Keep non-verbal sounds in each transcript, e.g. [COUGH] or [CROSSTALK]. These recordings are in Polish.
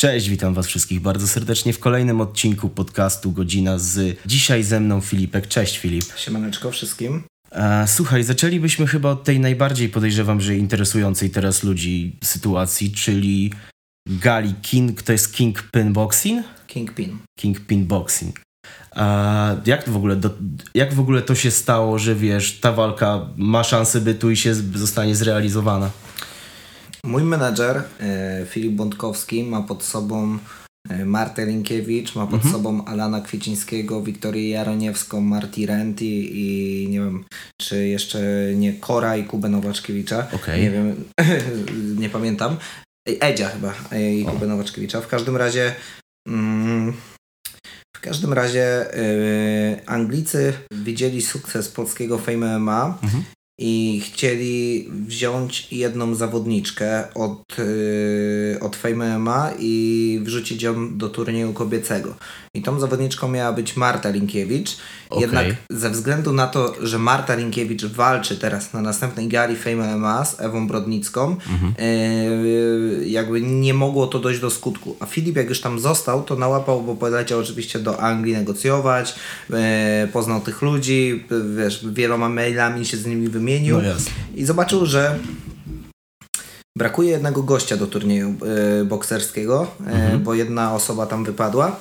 Cześć, witam Was wszystkich bardzo serdecznie w kolejnym odcinku podcastu Godzina z. Dzisiaj ze mną Filipek. Cześć Filip. Siemaneczko wszystkim. E, słuchaj, zaczęlibyśmy chyba od tej najbardziej podejrzewam, że interesującej teraz ludzi sytuacji, czyli gali King, to jest King Pin Boxing? Kingpin. King Pin Boxing. A jak w, ogóle do, jak w ogóle to się stało, że wiesz, ta walka ma szansę bytu i się zostanie zrealizowana? Mój menedżer e, Filip Bątkowski ma pod sobą e, Martę Linkiewicz, ma pod sobą Alana Kwiecińskiego, Wiktorię Jaroniewską, Marti Renti i nie wiem, czy jeszcze nie Kora i Kubę Nowaczkiewicza. Okej. Nie wiem, [LAUGHS] nie pamiętam. E, Edzia chyba i Kubę Nowaczkiewicza. W każdym razie mm, w każdym razie e, Anglicy widzieli sukces polskiego Fame MMA Mhm. I chcieli wziąć jedną zawodniczkę od, yy, od Fame MMA i wrzucić ją do turnieju kobiecego. I tą zawodniczką miała być Marta Linkiewicz. Okej. Jednak ze względu na to, że Marta Linkiewicz walczy teraz na następnej gali Fame MMA z Ewą Brodnicką, yy, jakby nie mogło to dojść do skutku. A Filip jak już tam został, to nałapał, bo poleciał oczywiście do Anglii negocjować, yy, poznał tych ludzi, yy, wiesz, wieloma mailami się z nimi wymienił No jasne. i zobaczył, że brakuje jednego gościa do turnieju yy, bokserskiego, yy, Mhm. bo jedna osoba tam wypadła.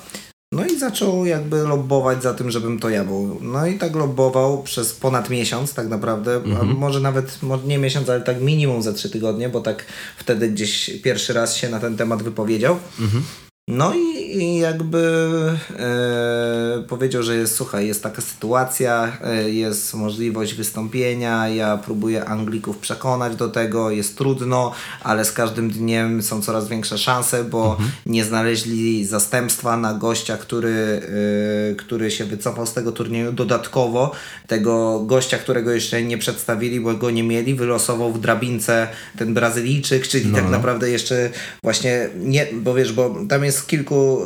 No i zaczął jakby lobbować za tym, żebym to ja był. No i tak lobbował przez ponad miesiąc tak naprawdę, Mhm. może nawet może nie miesiąc, ale tak minimum za trzy tygodnie, bo tak wtedy gdzieś pierwszy raz się na ten temat wypowiedział. Mhm. No i, i jakby e, powiedział, że jest, słuchaj, jest taka sytuacja, e, jest możliwość wystąpienia, ja próbuję Anglików przekonać do tego, jest trudno, ale z każdym dniem są coraz większe szanse, bo nie znaleźli zastępstwa na gościa, który, e, który się wycofał z tego turnieju. Dodatkowo tego gościa, którego jeszcze nie przedstawili, bo go nie mieli, wylosował w drabince ten Brazylijczyk, czyli No, tak no. naprawdę jeszcze właśnie nie, bo wiesz, bo tam jest kilku,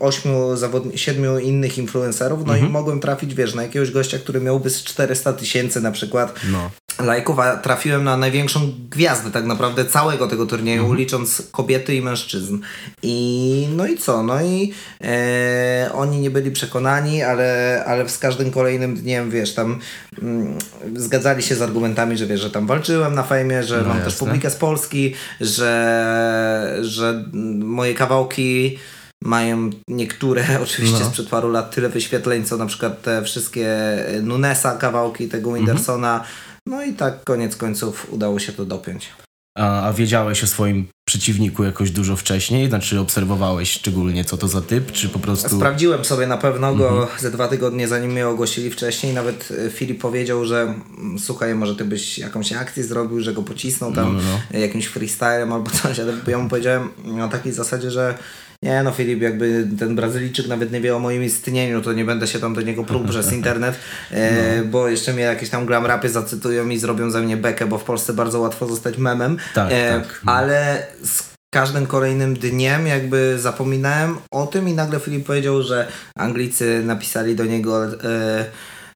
ośmiu, zawodni- siedmiu innych influencerów, no Mhm. i mogłem trafić, wiesz, na jakiegoś gościa, który miałby z 400 tysięcy na przykład No. lajków, a trafiłem na największą gwiazdę tak naprawdę całego tego turnieju, Mhm. licząc kobiety i mężczyzn. I no i co? No i e, oni nie byli przekonani, ale, ale z każdym kolejnym dniem, wiesz, tam mm, zgadzali się z argumentami, że wiesz, że tam walczyłem na fejmie, że No mam też jasne. publikę z Polski, że, że moje kawałki mają niektóre [LAUGHS] oczywiście No. sprzed paru lat tyle wyświetleń, co na przykład te wszystkie Nunesa kawałki tego Mhm. Windersona. No i tak koniec końców udało się to dopiąć. A, a wiedziałeś o swoim przeciwniku jakoś dużo wcześniej? Znaczy obserwowałeś szczególnie co to za typ, czy po prostu... Sprawdziłem sobie na pewno go Mhm. ze dwa tygodnie zanim mnie ogłosili wcześniej. Nawet e, Filip powiedział, że mm, słuchaj, może ty byś jakąś akcję zrobił, że go pocisnął tam No, no, e, jakimś freestylem albo [LAUGHS] coś, ale ja mu powiedziałem na takiej zasadzie, że nie no Filip, jakby ten Brazylijczyk nawet nie wie o moim istnieniu, to nie będę się tam do niego prół przez [LAUGHS] internet, e, No. bo jeszcze mnie jakieś tam glam rapy zacytują i zrobią ze mnie bekę, bo w Polsce bardzo łatwo zostać memem. Tak, E, tak. Ale z każdym kolejnym dniem jakby zapominałem o tym i nagle Filip powiedział, że Anglicy napisali do niego e,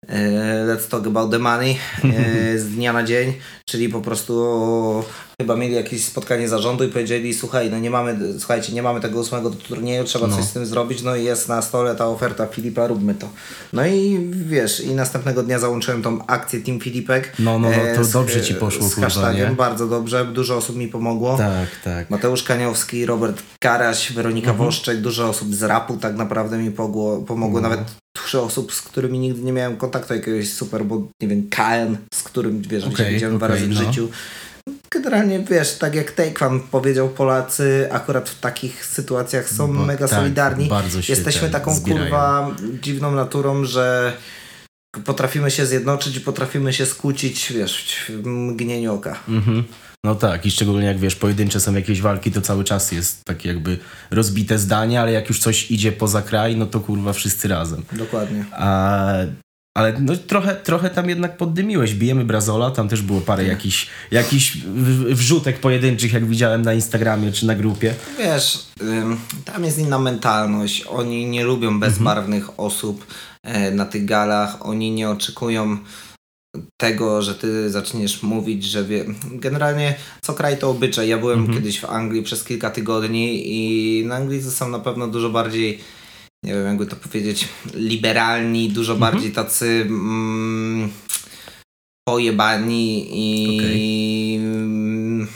e, let's talk about the money e, [LAUGHS] z dnia na dzień, czyli po prostu chyba mieli jakieś spotkanie zarządu i powiedzieli słuchaj, no nie mamy, słuchajcie, nie mamy tego ósmego turnieju, trzeba No. coś z tym zrobić, no i jest na stole ta oferta Filipa, róbmy to. No i wiesz, i następnego dnia załączyłem tą akcję Team Filipek. No, no, no, to e, z- dobrze ci poszło, z hashtagiem, bardzo dobrze, dużo osób mi pomogło. Tak, tak. Mateusz Kaniowski, Robert Karaś, Weronika Mhm. Woszczek, dużo osób z rapu tak naprawdę mi pomogło, pomogło No. nawet dużo osób, z którymi nigdy nie miałem kontaktu jakiegoś super, bo nie wiem, KN, z którym wiesz, okay, widziałem dwa okej, razy w no. życiu. Generalnie wiesz, tak jak Taekwan powiedział, Polacy akurat w takich sytuacjach są Bo- mega tak, solidarni. bardzo się Jesteśmy taką zbierają. kurwa dziwną naturą, że potrafimy się zjednoczyć i potrafimy się skłócić, wiesz, w mgnieniu oka. Mhm. No tak, i szczególnie jak wiesz, pojedyncze są jakieś walki, to cały czas jest takie jakby rozbite zdanie, ale jak już coś idzie poza kraj, no to kurwa wszyscy razem. Dokładnie. A, ale no, trochę, trochę tam jednak poddymiłeś. Bijemy Brazola, tam też było parę jakichś jakichś w- wrzutek pojedynczych, jak widziałem na Instagramie czy na grupie. Wiesz, tam jest inna mentalność. Oni nie lubią bezbarwnych osób e, na tych galach. Oni nie oczekują tego, że ty zaczniesz mówić, że wie... generalnie co kraj to obyczaj. Ja byłem Mhm. kiedyś w Anglii przez kilka tygodni i na Anglicy są na pewno dużo bardziej nie wiem jakby to powiedzieć, liberalni, dużo Mhm. bardziej tacy mm, pojebani i mm,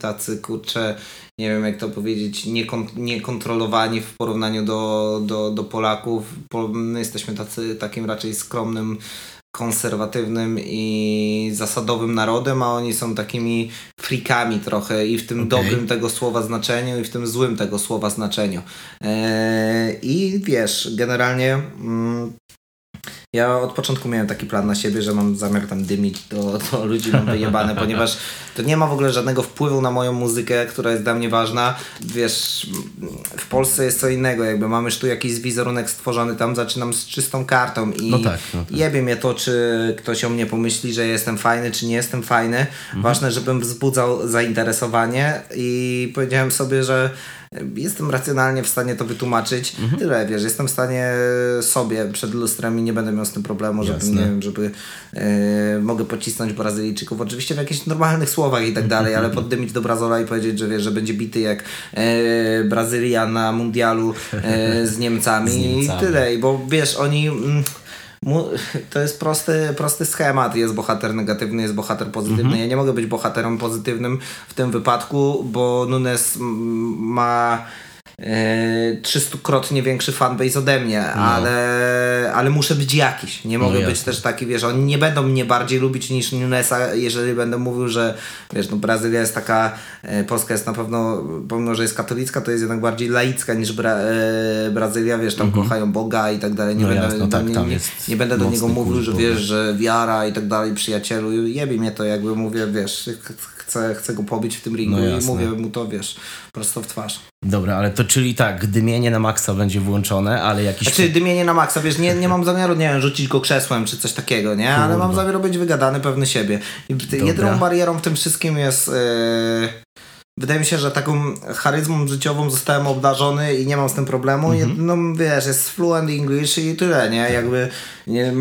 tacy kurcze, nie wiem jak to powiedzieć, niekon, niekontrolowani w porównaniu do, do, do Polaków. Po, my jesteśmy tacy, takim raczej skromnym, konserwatywnym i zasadowym narodem, a oni są takimi frikami trochę i w tym Okej. dobrym tego słowa znaczeniu i w tym złym tego słowa znaczeniu. Eee, I wiesz, generalnie mm, ja od początku miałem taki plan na siebie, że mam zamiar tam dymić do, do ludzi, mam wyjebane, ponieważ to nie ma w ogóle żadnego wpływu na moją muzykę, która jest dla mnie ważna. Wiesz, w Polsce jest co innego, jakby mamy już tu jakiś wizerunek stworzony, tam zaczynam z czystą kartą i No tak, no tak. jebie mnie to, czy ktoś o mnie pomyśli, że jestem fajny, czy nie jestem fajny. Mhm. Ważne, żebym wzbudzał zainteresowanie i powiedziałem sobie, że jestem racjonalnie w stanie to wytłumaczyć. Mhm. Tyle, wiesz, jestem w stanie sobie przed lustrem i nie będę miał z tym problemu, żeby, Jasne. nie wiem, żeby e, mogę pocisnąć Brazylijczyków, oczywiście w jakichś normalnych słowach i tak dalej, ale poddymić do Brazola i powiedzieć, że wiesz, że będzie bity jak e, Brazylia na mundialu e, z Niemcami, [LAUGHS] Z Niemcami. i tyle, bo wiesz, oni... Mm, [LAUGHS] to jest prosty, prosty schemat. Jest bohater negatywny, jest bohater pozytywny. Mhm. Ja nie mogę być bohaterem pozytywnym w tym wypadku, bo Nunes ma e, 300-krotnie większy fanbase ode mnie, ale, ale muszę być jakiś. Nie mogę być No jasne. też taki, wiesz, oni nie będą mnie bardziej lubić niż Nunesa, jeżeli będę mówił, że wiesz, no Brazylia jest taka, e, Polska jest na pewno, pomimo, że jest katolicka, to jest jednak bardziej laicka niż Bra, e, Brazylia, wiesz, tam kochają Boga i tak dalej. Nie Mhm. No będę, jasno, tak, nie, nie, nie będę do niego mówił, że wiesz, że wiara i tak dalej, przyjacielu, jebie mnie to, jakby mówię, wiesz, chcę, chcę go pobić w tym ringu No i mówię mu to, wiesz, prosto w twarz. Dobra, ale to czyli tak, dymienie na maksa będzie włączone, ale jakiś... Znaczy dymienie na maksa, wiesz, nie, nie mam zamiaru, nie wiem, rzucić go krzesłem czy coś takiego, nie? Ale mam zamiar być wygadany, pewny siebie. I Dobra. jedyną barierą w tym wszystkim jest... Yy... Wydaje mi się, że taką charyzmą życiową zostałem obdarzony i nie mam z tym problemu. Mhm. Jedyną, wiesz, jest fluent English i tyle, nie? Jakby nie,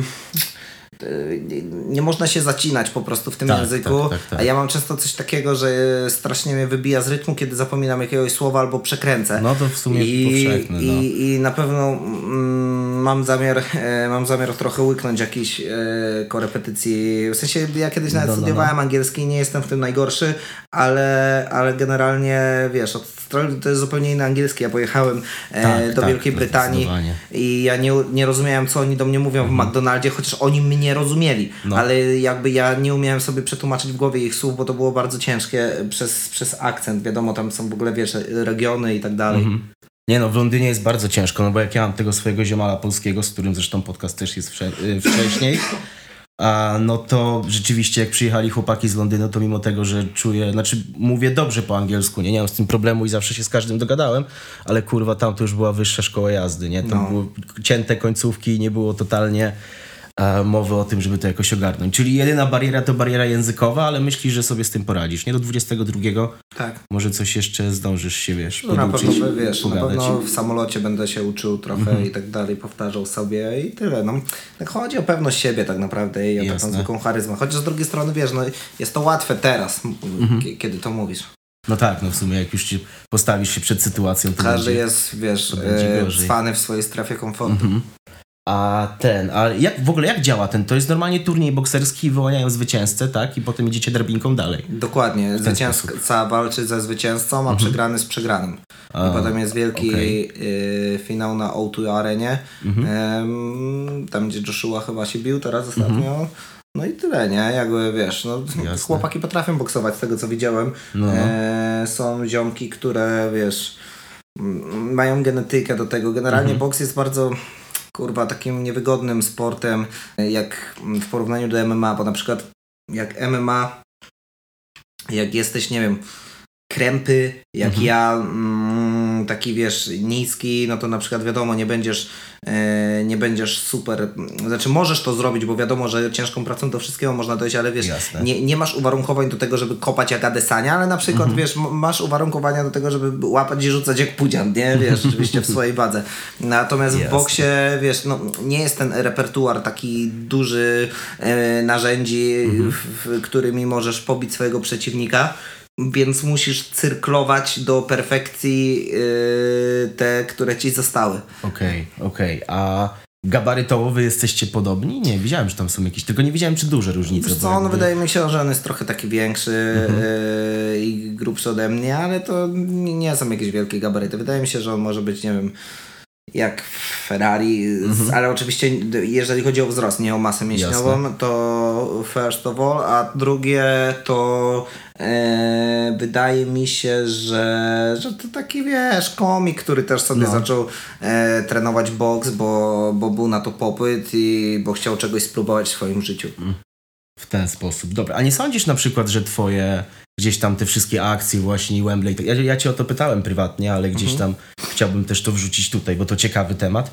nie, nie można się zacinać po prostu w tym Tak, języku. tak, tak, tak. A ja mam często coś takiego, że strasznie mnie wybija z rytmu, kiedy zapominam jakiegoś słowa albo przekręcę. No to w sumie powszechne, no. I, I na pewno mm, mam zamiar e, mam zamiar trochę łyknąć jakiś e, korepetycji. W sensie ja kiedyś nawet No, no, no. studiowałem angielski, nie jestem w tym najgorszy, ale, ale generalnie wiesz, od strony to jest zupełnie inny angielski. Ja pojechałem e, Tak, do tak, Wielkiej Brytanii i ja nie, nie rozumiałem, co oni do mnie mówią w McDonaldzie, chociaż oni mnie rozumieli, No. ale jakby ja nie umiałem sobie przetłumaczyć w głowie ich słów, bo to było bardzo ciężkie przez, przez akcent. Wiadomo, tam są w ogóle, wiesz, regiony i tak dalej. Mhm. Nie no, w Londynie jest bardzo ciężko, no bo jak ja mam tego swojego ziomala polskiego, z którym zresztą podcast też jest y, wcześniej, a no to rzeczywiście jak przyjechali chłopaki z Londynu, to mimo tego, że czuję, znaczy mówię dobrze po angielsku, nie, nie mam z tym problemu i zawsze się z każdym dogadałem, ale kurwa tam to już była wyższa szkoła jazdy, nie, tam No. były cięte końcówki nie było totalnie mowy o tym, żeby to jakoś ogarnąć. Czyli jedyna bariera to bariera językowa, ale myślisz, że sobie z tym poradzisz, nie? Do 22 Tak. może coś jeszcze zdążysz się, wiesz, No na poduczyć, pewno, wiesz, na pogadać. pewno w samolocie będę się uczył trochę Mhm. i tak dalej, powtarzał sobie i tyle. No, tak chodzi o pewność siebie tak naprawdę i o taką Jasne. zwykłą charyzmę. Chociaż z drugiej strony, wiesz, no, jest to łatwe teraz, m- Mhm. kie- kiedy to mówisz. No tak, no w sumie jak już ci postawisz się przed sytuacją, to Każdy będzie... jest, wiesz, e, cwany w swojej strefie komfortu. Mhm. A ten, a jak w ogóle jak działa ten? To jest normalnie turniej bokserski, wyłaniają zwycięzcę, tak? I potem idziecie drabinką dalej. Dokładnie. Zwycięzca walczy ze zwycięzcą, a przegrany z przegranym. Mhm. A, I potem jest wielki. Mhm. y, finał na O2 arenie. Em, tam, gdzie Joshua chyba się bił teraz ostatnio. No i tyle, nie? Jakby wiesz, no, Jasne. chłopaki potrafią boksować z tego co widziałem. No, no. E, są ziomki, które wiesz, mają genetykę do tego. Generalnie Mhm. boks jest bardzo kurwa takim niewygodnym sportem, jak w porównaniu do MMA, bo na przykład jak MMA, jak jesteś, nie wiem, krępy, jak Mhm. ja, mm, taki wiesz, niski, no to na przykład wiadomo, nie będziesz, e, nie będziesz super, znaczy możesz to zrobić, bo wiadomo, że ciężką pracą do wszystkiego można dojść, ale wiesz, Jasne. nie, nie masz uwarunkowań do tego, żeby kopać jak Adesania, ale na przykład Mhm. wiesz, masz uwarunkowania do tego, żeby łapać i rzucać jak pudzian, nie? Wiesz, oczywiście w swojej wadze. Natomiast w Jasne. boksie, wiesz, no nie jest ten repertuar taki duży e, narzędzi, Mhm. w, w, którymi możesz pobić swojego przeciwnika. Więc musisz cyrklować do perfekcji e, te, które ci zostały. Okej, okej. A gabarytowo wy jesteście podobni? Nie, widziałem, że tam są jakieś, tylko nie widziałem, czy duże różnice. Wiesz co, no jakby- wydaje mi się, że on jest trochę taki większy Mhm. e, i grubszy ode mnie, ale to nie, są jakieś wielkie gabaryty. Wydaje mi się, że on może być, nie wiem, jak Ferrari, Mhm. ale oczywiście jeżeli chodzi o wzrost, nie o masę mięśniową, to first of all, a drugie to e, wydaje mi się, że, że to taki wiesz, komik, który też sobie No. zaczął e, trenować boks, bo, bo był na to popyt i bo chciał czegoś spróbować w swoim życiu. W ten sposób. Dobra, a nie sądzisz na przykład, że twoje gdzieś tam te wszystkie akcje właśnie i Wembley, tak- ja, ja cię o to pytałem prywatnie, ale gdzieś tam chciałbym też to wrzucić tutaj, bo to ciekawy temat.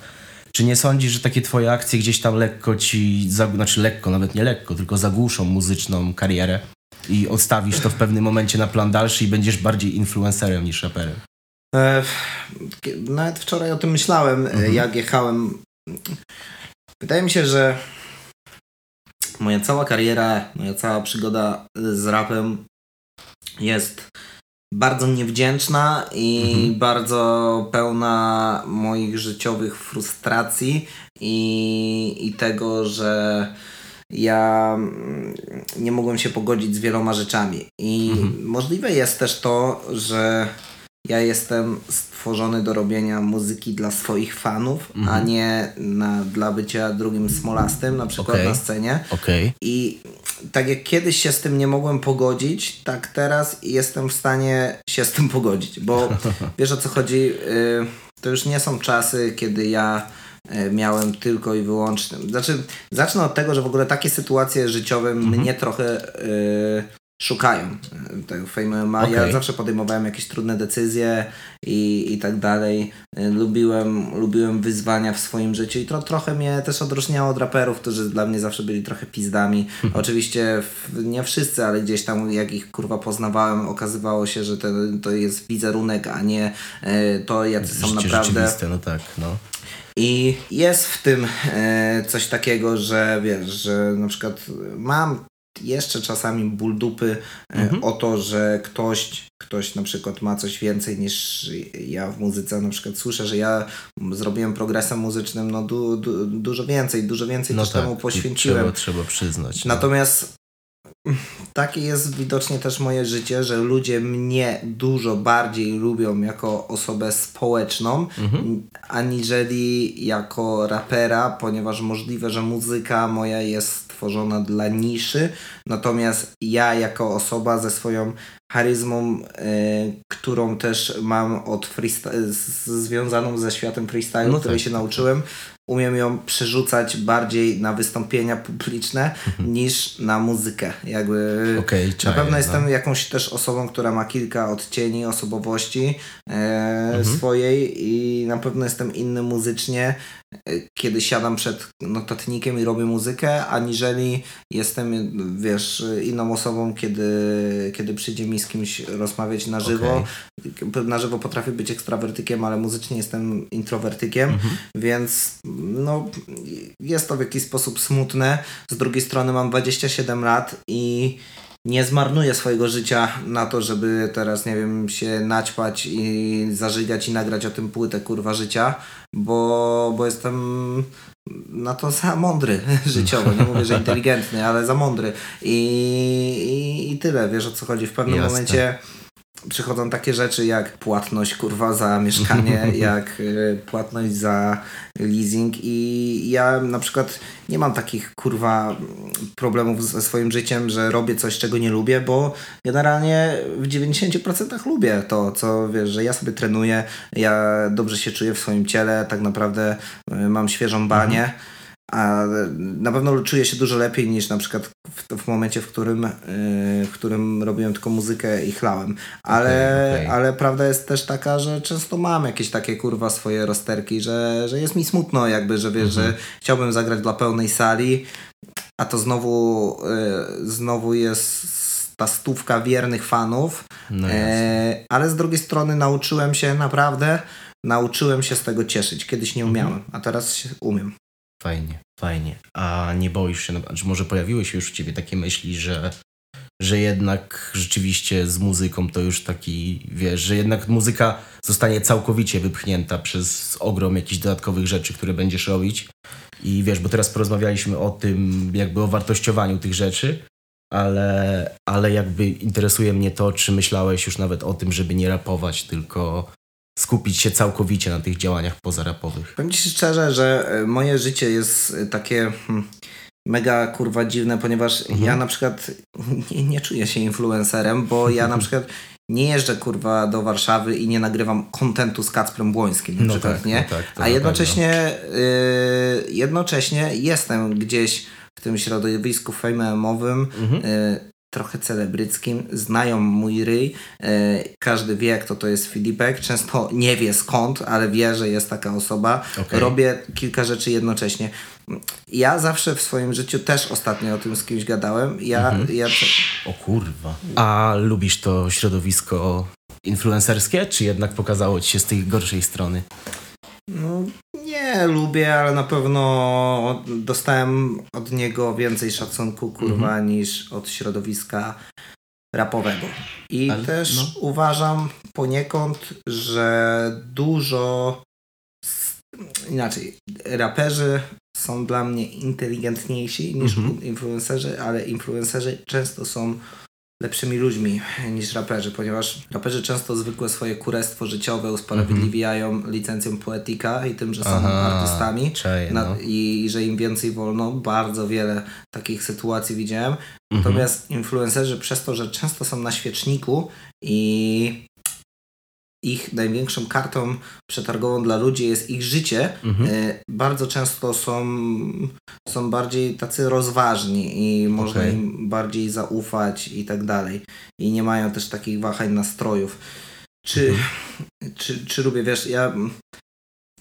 Czy nie sądzisz, że takie twoje akcje gdzieś tam lekko ci, znaczy lekko, nawet nie lekko, tylko zagłuszą muzyczną karierę i odstawisz to w pewnym momencie na plan dalszy i będziesz bardziej influencerem niż raperem? E, Nawet wczoraj o tym myślałem, e, Mhm. jak jechałem. Wydaje mi się, że moja cała kariera, moja cała przygoda z rapem jest bardzo niewdzięczna i Mhm. bardzo pełna moich życiowych frustracji i, i tego, że ja mm, nie mogłem się pogodzić z wieloma rzeczami. I Mhm. możliwe jest też to, że ja jestem stworzony do robienia muzyki dla swoich fanów, a Mhm. nie na, dla bycia drugim smolastym, na przykład Okej. na scenie. Okej. I tak jak kiedyś się z tym nie mogłem pogodzić, tak teraz jestem w stanie się z tym pogodzić, bo [LAUGHS] wiesz o co chodzi, y, to już nie są czasy, kiedy ja miałem tylko i wyłącznie, znaczy zacznę od tego, że w ogóle takie sytuacje życiowe mnie trochę y, szukają y, tego Fame MMA. Ja Okej. zawsze podejmowałem jakieś trudne decyzje i, i tak dalej. Y, Lubiłem, lubiłem wyzwania w swoim życiu i to trochę mnie też odróżniało od raperów, którzy dla mnie zawsze byli trochę pizdami. Oczywiście w, nie wszyscy, ale gdzieś tam jak ich kurwa poznawałem, okazywało się, że to, to jest wizerunek, a nie y, to, jacy są naprawdę. no tak, no. I jest w tym e, coś takiego, że wiesz, że na przykład mam jeszcze czasami ból dupy e, o to, że ktoś, ktoś na przykład ma coś więcej niż ja w muzyce. Na przykład słyszę, że ja zrobiłem progresem muzycznym no du, du, dużo więcej, dużo więcej No też tak, temu poświęciłem. Trzeba, trzeba przyznać. No. Natomiast takie jest widocznie też moje życie, że ludzie mnie dużo bardziej lubią jako osobę społeczną, Mhm. aniżeli jako rapera, ponieważ możliwe, że muzyka moja jest stworzona dla niszy, natomiast ja jako osoba ze swoją charyzmą, e, którą też mam od freestyle, związaną ze światem freestylu, No której tak. się nauczyłem, umiem ją przerzucać bardziej na wystąpienia publiczne niż na muzykę. Jakby Okej, na czaję, pewno no. jestem jakąś też osobą, która ma kilka odcieni osobowości e, Mhm. swojej i na pewno jestem inny muzycznie, e, kiedy siadam przed notatnikiem i robię muzykę, aniżeli jestem, wiesz, inną osobą, kiedy, kiedy przyjdzie mi z kimś rozmawiać na żywo. Na żywo potrafię być ekstrawertykiem, ale muzycznie jestem introwertykiem, Mhm. więc no, jest to w jakiś sposób smutne. Z drugiej strony mam 27 lat i nie zmarnuję swojego życia na to, żeby teraz, nie wiem, się naćpać i zażygać i nagrać o tym płytę kurwa życia, bo, bo jestem na to za mądry [LAUGHS] życiowo. Nie mówię, że [LAUGHS] inteligentny, ale za mądry. I, i, i tyle, wiesz o co chodzi. W pewnym Jasne. momencie przychodzą takie rzeczy jak płatność kurwa za mieszkanie, [LAUGHS] jak y, płatność za leasing i ja na przykład nie mam takich kurwa problemów ze swoim życiem, że robię coś, czego nie lubię, bo generalnie w 90% lubię to, co wiesz, że ja sobie trenuję, ja dobrze się czuję w swoim ciele, tak naprawdę y, mam świeżą banię. A na pewno czuję się dużo lepiej niż na przykład w, w momencie, w którym, yy, w którym robiłem tylko muzykę i chlałem. Ale, Okej, okej. ale prawda jest też taka, że często mam jakieś takie kurwa swoje rozterki, że, że jest mi smutno jakby, że wiesz, Mhm. że chciałbym zagrać dla pełnej sali, a to znowu, yy, znowu jest ta stówka wiernych fanów, No e, ale z drugiej strony nauczyłem się naprawdę, nauczyłem się z tego cieszyć. Kiedyś Mhm. nie umiałem, a teraz umiem. Fajnie, fajnie. A nie boisz się, na- czy może pojawiły się już u ciebie takie myśli, że, że jednak rzeczywiście z muzyką to już taki, wiesz, że jednak muzyka zostanie całkowicie wypchnięta przez ogrom jakichś dodatkowych rzeczy, które będziesz robić. I wiesz, bo teraz porozmawialiśmy o tym, jakby o wartościowaniu tych rzeczy, ale, ale jakby interesuje mnie to, czy myślałeś już nawet o tym, żeby nie rapować, tylko skupić się całkowicie na tych działaniach pozarapowych. Powiem Ci szczerze, że e, moje życie jest e, takie hmm, mega kurwa dziwne, ponieważ Mhm. ja na przykład [LAUGHS] nie, nie czuję się influencerem, bo ja na [LAUGHS] przykład nie jeżdżę kurwa do Warszawy i nie nagrywam kontentu z Kacprem Błońskim na No przykład, tak, nie? no tak, A jednocześnie, y, jednocześnie jestem gdzieś w tym środowisku fejmowym, Mhm. y, trochę celebryckim, znają mój ryj, y, każdy wie kto to jest Filipek, często nie wie skąd, ale wie, że jest taka osoba. Okej. Robię kilka rzeczy jednocześnie. Ja zawsze w swoim życiu też ostatnio o tym z kimś gadałem. Ja, Mhm. ja O kurwa. A lubisz to środowisko influencerskie, czy jednak pokazało ci się z tej gorszej strony? No, nie lubię, ale na pewno dostałem od niego więcej szacunku, kurwa, Mhm. niż od środowiska rapowego. I Ale- też no. uważam poniekąd, że dużo inaczej, raperzy są dla mnie inteligentniejsi niż Mhm. influencerzy, ale influencerzy często są lepszymi ludźmi niż raperzy, ponieważ raperzy często zwykłe swoje kurestwo życiowe usprawiedliwiają licencją poetyka i tym, że są artystami Czaję, na, no. i, i że im więcej wolno. Bardzo wiele takich sytuacji widziałem. Mhm. Natomiast influencerzy przez to, że często są na świeczniku i ich największą kartą przetargową dla ludzi jest ich życie, Mhm. e, bardzo często są, są bardziej tacy rozważni i można Okej. im bardziej zaufać i tak dalej. I nie mają też takich wahań nastrojów. Czy, Mhm. czy, czy lubię, wiesz, ja...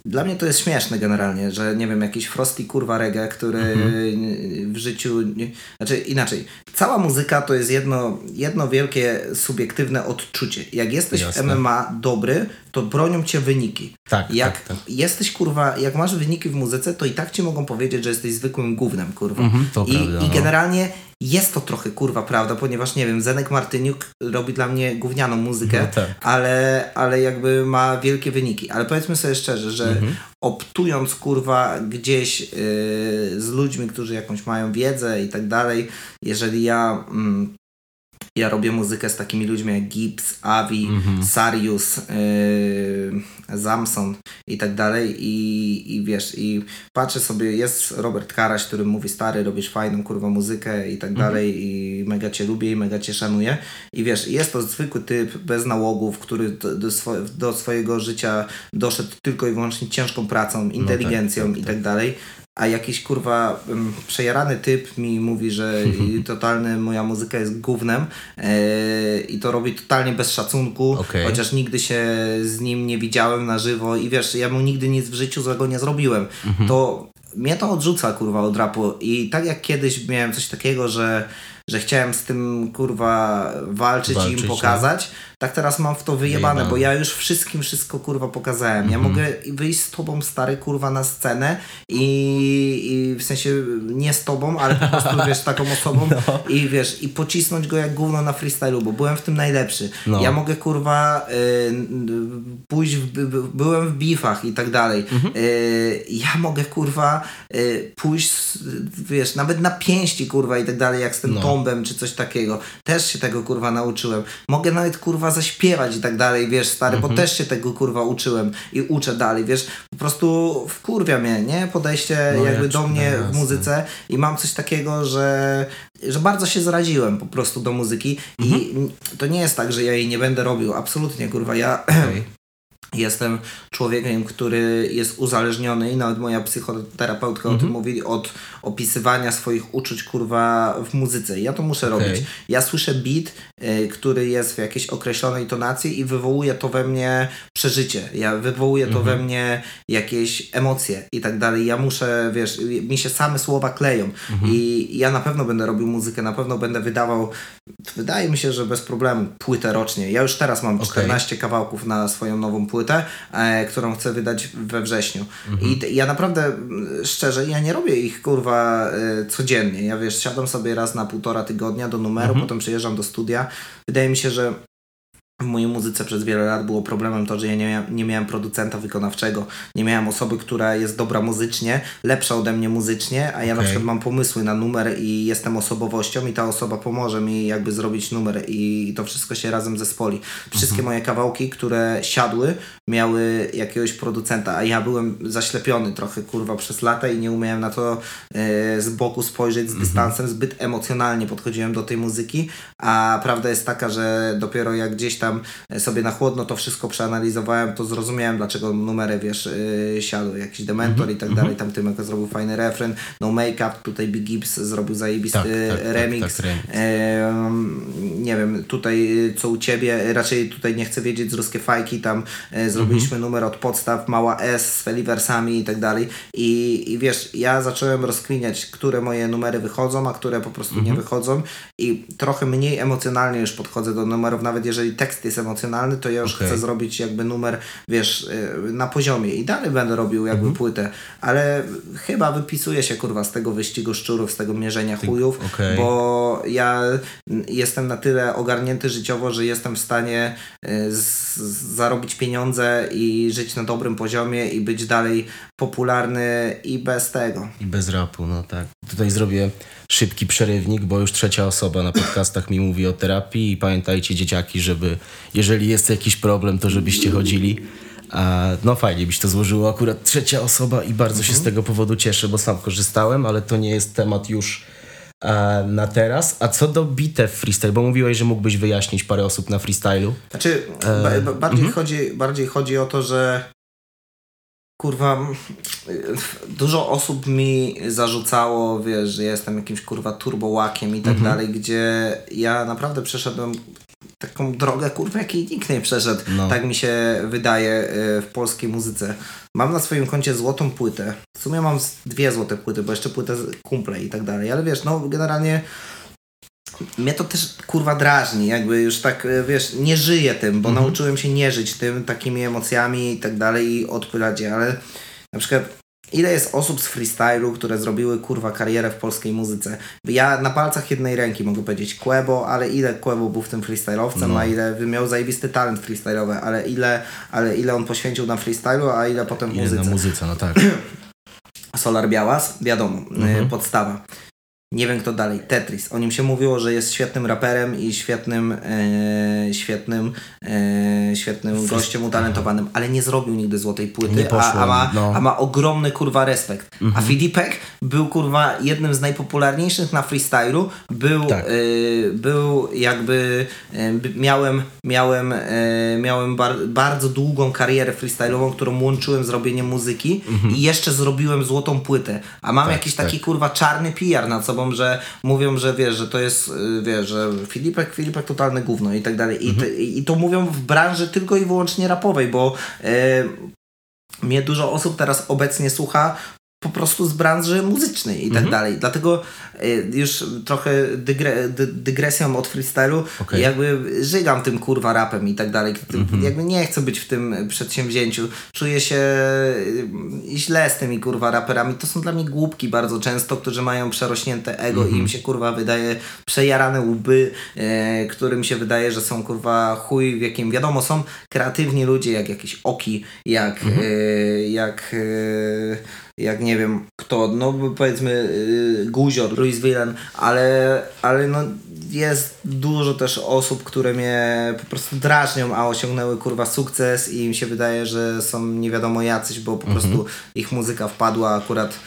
Dla mnie to jest śmieszne generalnie, że nie wiem, jakiś Frosty kurwa reggae, który Mhm. w życiu... Nie, znaczy inaczej, cała muzyka to jest jedno, jedno wielkie subiektywne odczucie. Jak jesteś Jasne. w MMA dobry, to bronią cię wyniki. Tak, Jak tak, tak. jesteś kurwa, jak masz wyniki w muzyce, to i tak ci mogą powiedzieć, że jesteś zwykłym gównem, kurwa. Mhm, I, prawda, I no. Jest to trochę kurwa prawda, ponieważ nie wiem, Zenek Martyniuk robi dla mnie gównianą muzykę, No tak. ale, ale jakby ma wielkie wyniki. Ale powiedzmy sobie szczerze, że Mhm. optując kurwa gdzieś yy, z ludźmi, którzy jakąś mają wiedzę i tak dalej, jeżeli ja. Mm, ja robię muzykę z takimi ludźmi jak Gibbs, Avi, Mhm. Sarius, yy, Zamson i tak dalej i, i wiesz, i patrzę sobie, jest Robert Karaś, który mówi stary, robisz fajną kurwa muzykę i tak Mhm. dalej i mega cię lubię i mega cię szanuję i wiesz, jest to zwykły typ bez nałogów, który do, do, swo- do swojego życia doszedł tylko i wyłącznie ciężką pracą, inteligencją tak, i tak. tak dalej a jakiś kurwa przejarany typ mi mówi, że i [LAUGHS] totalny moja muzyka jest gównem yy, i to robi totalnie bez szacunku, Okej. chociaż nigdy się z nim nie widziałem na żywo i wiesz, ja mu nigdy nic w życiu złego nie zrobiłem. To mnie to odrzuca kurwa od rapu i tak jak kiedyś miałem coś takiego, że że chciałem z tym kurwa walczyć, i Walczyć, im no. pokazać, tak teraz mam w to wyjebane, Wyjebane. bo ja już wszystkim wszystko kurwa pokazałem. Ja mogę wyjść z tobą stary kurwa na scenę i, i w sensie nie z tobą, ale po prostu [LAUGHS] wiesz taką osobą No. i wiesz i pocisnąć go jak gówno na freestylu, bo byłem w tym najlepszy. No. Ja mogę kurwa y, y, pójść, w, by, by, byłem w bifach i tak dalej. Mhm. Y, ja mogę kurwa y, pójść, z- wiesz, nawet na pięści kurwa i tak dalej, jak z tym No. tombem czy coś takiego. Też się tego kurwa nauczyłem. Mogę nawet kurwa zaśpiewać i tak dalej, wiesz, stary, Mhm. bo też się tego kurwa uczyłem i uczę dalej, wiesz. Po prostu wkurwia mnie, nie? Podejście No, jakby ja do mnie w jasne. muzyce i mam coś takiego, że, że bardzo się zraziłem po prostu do muzyki Mhm. i to nie jest tak, że ja jej nie będę robił, absolutnie kurwa, ja [CLEARS THROAT] Okej. Jestem człowiekiem, który jest uzależniony i nawet moja psychoterapeutka o tym mówi, od opisywania swoich uczuć, kurwa, w muzyce. Ja to muszę Okej. robić. Ja słyszę beat, y, który jest w jakiejś określonej tonacji i wywołuje to we mnie przeżycie. Ja wywołuje to we mnie jakieś emocje i tak dalej. Ja muszę, wiesz, mi się same słowa kleją i ja na pewno będę robił muzykę, na pewno będę wydawał, wydaje mi się, że bez problemu płytę rocznie. Ja już teraz mam Okej. 14 kawałków na swoją nową płytę, e, którą chcę wydać we wrześniu. I t- ja naprawdę, mm, szczerze, ja nie robię ich, kurwa, e, codziennie. Ja, wiesz, siadam sobie raz na półtora tygodnia do numeru, potem przyjeżdżam do studia. Wydaje mi się, że w mojej muzyce przez wiele lat było problemem to, że ja nie miałem, nie miałem producenta wykonawczego, nie miałem osoby, która jest dobra muzycznie, lepsza ode mnie muzycznie, a ja na Okej. przykład mam pomysły na numer i jestem osobowością i ta osoba pomoże mi jakby zrobić numer i to wszystko się razem zespoli. Wszystkie moje kawałki, które siadły, miały jakiegoś producenta, a ja byłem zaślepiony trochę kurwa przez lata i nie umiałem na to e, z boku spojrzeć z dystansem, zbyt emocjonalnie podchodziłem do tej muzyki, a prawda jest taka, że dopiero jak gdzieś tam sobie na chłodno to wszystko przeanalizowałem, to zrozumiałem dlaczego numery, wiesz, e, siadły, jakiś Dementor i tak dalej, tam Tymek zrobił fajny refren, No Make-up, tutaj Big Gibbs zrobił zajebisty Tak, tak, tak, remix, tak, remix. Em, nie wiem, tutaj y, co u ciebie, raczej tutaj nie chcę wiedzieć z ruskie fajki, tam e, zrobiliśmy Mhm. numer od podstaw, mała S z feliversami i tak dalej. I, I wiesz, ja zacząłem rozkminiać, które moje numery wychodzą, a które po prostu Mhm. nie wychodzą i trochę mniej emocjonalnie już podchodzę do numerów, nawet jeżeli tekst jest emocjonalny, to ja już Okej. chcę zrobić jakby numer, wiesz, y, na poziomie i dalej będę robił jakby Mhm. płytę, ale chyba wypisuję się kurwa z tego wyścigu szczurów, z tego mierzenia chujów, okej. bo ja jestem na tyle ogarnięty życiowo, że jestem w stanie y, z- zarobić pieniądze i żyć na dobrym poziomie i być dalej popularny i bez tego. I bez rapu, no tak. Tutaj zrobię szybki przerywnik, bo już trzecia osoba na podcastach mi mówi o terapii i pamiętajcie dzieciaki, żeby jeżeli jest jakiś problem, to żebyście chodzili. A, no fajnie byś to złożyło akurat trzecia osoba i bardzo się z tego powodu cieszę, bo sam korzystałem, ale to nie jest temat już e, na teraz. A co do bitew freestyle, bo mówiłeś, że mógłbyś wyjaśnić parę osób na freestylu. Znaczy, E, ba, ba, bardziej, mhm. chodzi, bardziej chodzi o to, że kurwa, dużo osób mi zarzucało, wiesz, że jestem jakimś kurwa turbołakiem i tak Mhm. dalej, gdzie ja naprawdę przeszedłem taką drogę, kurwa, jakiej nikt nie przeszedł. No. Tak mi się wydaje y, w polskiej muzyce. Mam na swoim koncie złotą płytę. W sumie mam dwie złote płyty, bo jeszcze płytę kumple i tak dalej, ale wiesz, no generalnie mnie to też kurwa drażni, jakby już tak, e, wiesz, nie żyję tym, bo nauczyłem się nie żyć tym, takimi emocjami i tak dalej i odpylać je, ale na przykład ile jest osób z freestylu, które zrobiły kurwa karierę w polskiej muzyce? Ja na palcach jednej ręki mogę powiedzieć Quebo, ale ile Quebo był w tym freestylowcem, No. a ile miał zajebisty talent freestylowy, ale ile, ale ile on poświęcił na freestylu, a ile potem w Ile muzyce? na muzyce, no tak. [COUGHS] Solar Białas, wiadomo, Mhm. y, podstawa. Nie wiem kto dalej, Tetris. O nim się mówiło, że jest świetnym raperem i świetnym, e, świetnym, e, świetnym gościem utalentowanym, ale nie zrobił nigdy złotej płyty, Nie a, poszło, a, ma, no. a ma ogromny kurwa respekt. Mhm. A Filipek był kurwa jednym z najpopularniejszych na freestylu. Był, Tak. e, był jakby, e, miałem, miałem, e, miałem bar, bardzo długą karierę freestylową, którą łączyłem z robieniem muzyki i jeszcze zrobiłem złotą płytę. A mam Mhm. Tak, jakiś tak. taki kurwa czarny PR nad sobą, że mówią, że wiesz, że to jest, y, wiesz, że Filipek, Filipek totalne gówno i tak dalej. I, Mhm. te, I to mówią w branży tylko i wyłącznie rapowej, bo y, mnie dużo osób teraz obecnie słucha po prostu z branży muzycznej i tak Mhm. dalej. Dlatego y, już trochę dygre, dy, dygresją od freestylu Okej. jakby żygam tym kurwa rapem i tak dalej. Mhm. Jakby nie chcę być w tym przedsięwzięciu. Czuję się y, źle z tymi kurwa raperami. To są dla mnie głupki bardzo często, którzy mają przerośnięte ego Mhm. i im się kurwa wydaje przejarane łby, e, którym się wydaje, że są kurwa chuj w jakim wiadomo są kreatywni ludzie jak jakieś oki, jak Mhm. e, jak e, jak nie wiem kto, no powiedzmy y, Guzior, Louis Villan, ale, ale no jest dużo też osób, które mnie po prostu drażnią, a osiągnęły kurwa sukces i im się wydaje, że są nie wiadomo jacyś, bo po prostu ich muzyka wpadła akurat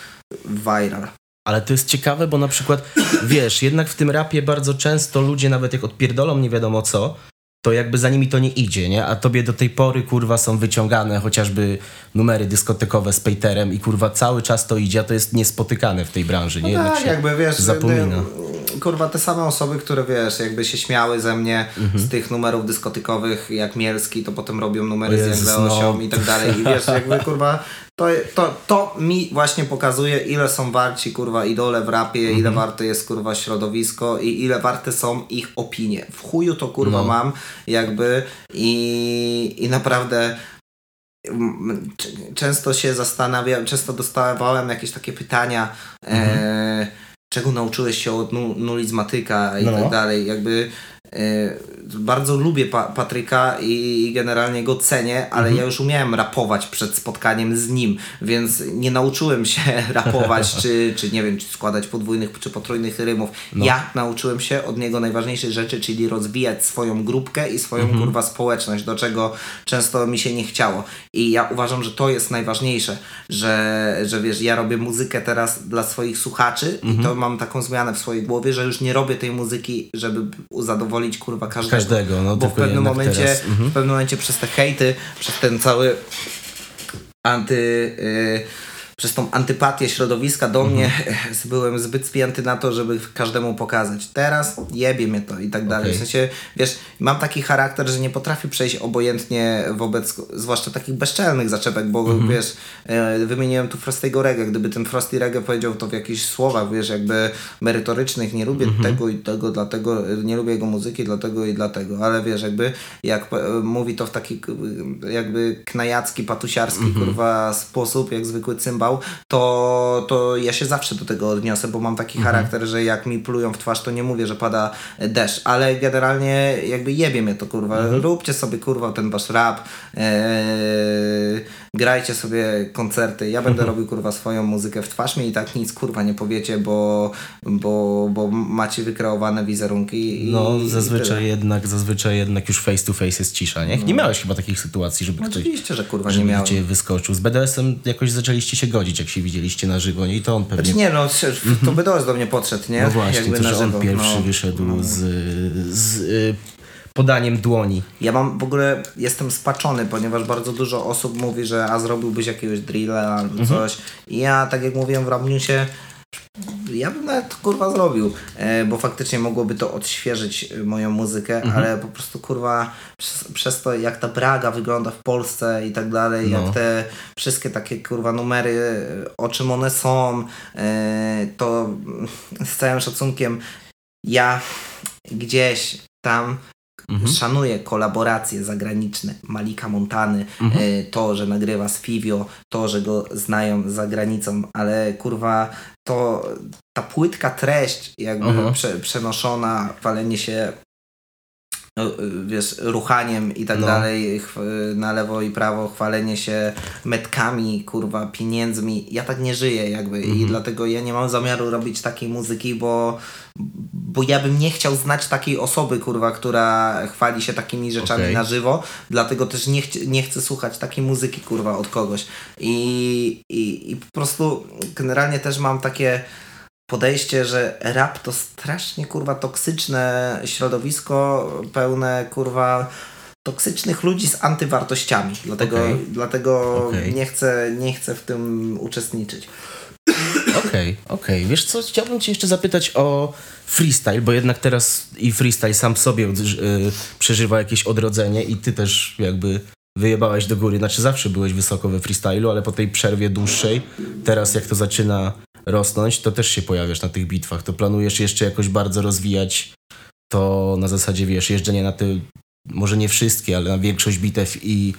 viral. Ale to jest ciekawe, bo na przykład, wiesz, jednak w tym rapie bardzo często ludzie, nawet jak odpierdolą nie wiadomo co, to jakby za nimi to nie idzie, nie? A tobie do tej pory, kurwa, są wyciągane chociażby numery dyskotekowe z Pejterem i kurwa cały czas to idzie, a to jest niespotykane w tej branży, nie? No tak, jakby wiesz, zapomina. kurwa, te same osoby, które wiesz, jakby się śmiały ze mnie Mhm. z tych numerów dyskotykowych, jak Mielski, to potem robią numery O z Jezus, Jangleosią no. i tak dalej. I wiesz, jakby kurwa, to, to, to mi właśnie pokazuje, ile są warci kurwa idole w rapie, Mhm. ile warte jest kurwa środowisko i ile warte są ich opinie. W chuju to kurwa No. mam, jakby i, i naprawdę m, c- często się zastanawiam, często dostawałem jakieś takie pytania, e, czego nauczyłeś się od nu, nulizmatyka i No. tak dalej. Jakby bardzo lubię pa Patryka i, generalnie go cenię, ale ja już umiałem rapować przed spotkaniem z nim, więc nie nauczyłem się [LAUGHS] rapować, [LAUGHS] czy, czy nie wiem, czy składać podwójnych czy potrójnych rymów. Ja nauczyłem się od niego najważniejszej rzeczy, czyli rozwijać swoją grupkę i swoją kurwa społeczność, do czego często mi się nie chciało. I ja uważam, że to jest najważniejsze, że, że wiesz, ja robię muzykę teraz dla swoich słuchaczy i to mam taką zmianę w swojej głowie, że już nie robię tej muzyki, żeby zadowolić kurwa każdego. Każdego, no, Bo w pewnym momencie, mhm. w pewnym momencie przez te hejty, przez ten cały anty... y, przez tą antypatię środowiska do mnie Mhm. [LAUGHS] byłem zbyt spięty na to, żeby każdemu pokazać. Teraz jebie mnie to i tak dalej. W sensie, wiesz, mam taki charakter, że nie potrafię przejść obojętnie wobec, zwłaszcza takich bezczelnych zaczepek, bo Mhm. wiesz, e, wymieniłem tu Frostiego Reggae. Gdyby ten Frosty Reggae powiedział to w jakichś słowach, wiesz, jakby merytorycznych, nie lubię Mhm. tego i tego, dlatego, nie lubię jego muzyki, dlatego i dlatego, ale wiesz, jakby jak e, mówi to w taki jakby knajacki, patusiarski, kurwa sposób, jak zwykły cymbał, to, to ja się zawsze do tego odniosę, bo mam taki Mhm. charakter, że jak mi plują w twarz, to nie mówię, że pada deszcz, ale generalnie jakby jebie mnie to, kurwa. Mhm. Róbcie sobie, kurwa, ten wasz rap, eee, grajcie sobie koncerty, ja będę Mhm. [LAUGHS] robił, kurwa, swoją muzykę w twarz mi i tak nic, kurwa, nie powiecie, bo, bo, bo macie wykreowane wizerunki i No, i zazwyczaj tyle. jednak, zazwyczaj jednak już face to face jest cisza, nie? Nie miałeś chyba takich sytuacji, żeby ktoś Oczywiście, że kurwa nie miałem. cię wyskoczył. Z BDS-em jakoś zaczęliście się godzić, jak się widzieliście na żywo, nie? I to on pewnie... Znaczy nie, no to BDS do mnie podszedł, nie? no właśnie, Jakby to, na że żywo, on pierwszy no. wyszedł z, z y, podaniem dłoni. Ja mam w ogóle, jestem spaczony, ponieważ bardzo dużo osób mówi, że a zrobiłbyś jakiegoś drilla albo coś. I ja, tak jak mówiłem w Ramniusie, ja bym nawet kurwa zrobił, e, bo faktycznie mogłoby to odświeżyć e, moją muzykę, ale po prostu kurwa przez, przez to jak ta Braga wygląda w Polsce i tak dalej, No. jak te wszystkie takie kurwa numery, e, o czym one są, to [LAUGHS] z całym szacunkiem ja gdzieś tam Szanuję kolaboracje zagraniczne Malika Montany, e, to, że nagrywa z Fivio, to, że go znają za granicą, ale kurwa, to ta płytka treść, jakby Aha. prze, przenoszona, walenie się wiesz, ruchaniem i tak No. dalej, chw- na lewo i prawo, chwalenie się metkami, kurwa, pieniędzmi. Ja tak nie żyję jakby i dlatego ja nie mam zamiaru robić takiej muzyki, bo, bo ja bym nie chciał znać takiej osoby, kurwa, która chwali się takimi rzeczami Okej. na żywo, dlatego też nie, chci- nie chcę słuchać takiej muzyki, kurwa, od kogoś. I, i, I po prostu generalnie też mam takie podejście, że rap to strasznie kurwa toksyczne środowisko pełne kurwa toksycznych ludzi z antywartościami. Dlatego, Okej. dlatego Okej. nie, chcę, nie chcę w tym uczestniczyć. Okej, okej. Wiesz co, chciałbym cię jeszcze zapytać o freestyle, bo jednak teraz i freestyle sam sobie y, przeżywa jakieś odrodzenie i ty też jakby wyjebałeś do góry. Znaczy zawsze byłeś wysoko we freestylu, ale po tej przerwie dłuższej, teraz jak to zaczyna rosnąć, to też się pojawiasz na tych bitwach. To planujesz jeszcze jakoś bardzo rozwijać to na zasadzie, wiesz, jeżdżenie na te, może nie wszystkie, ale na większość bitew i,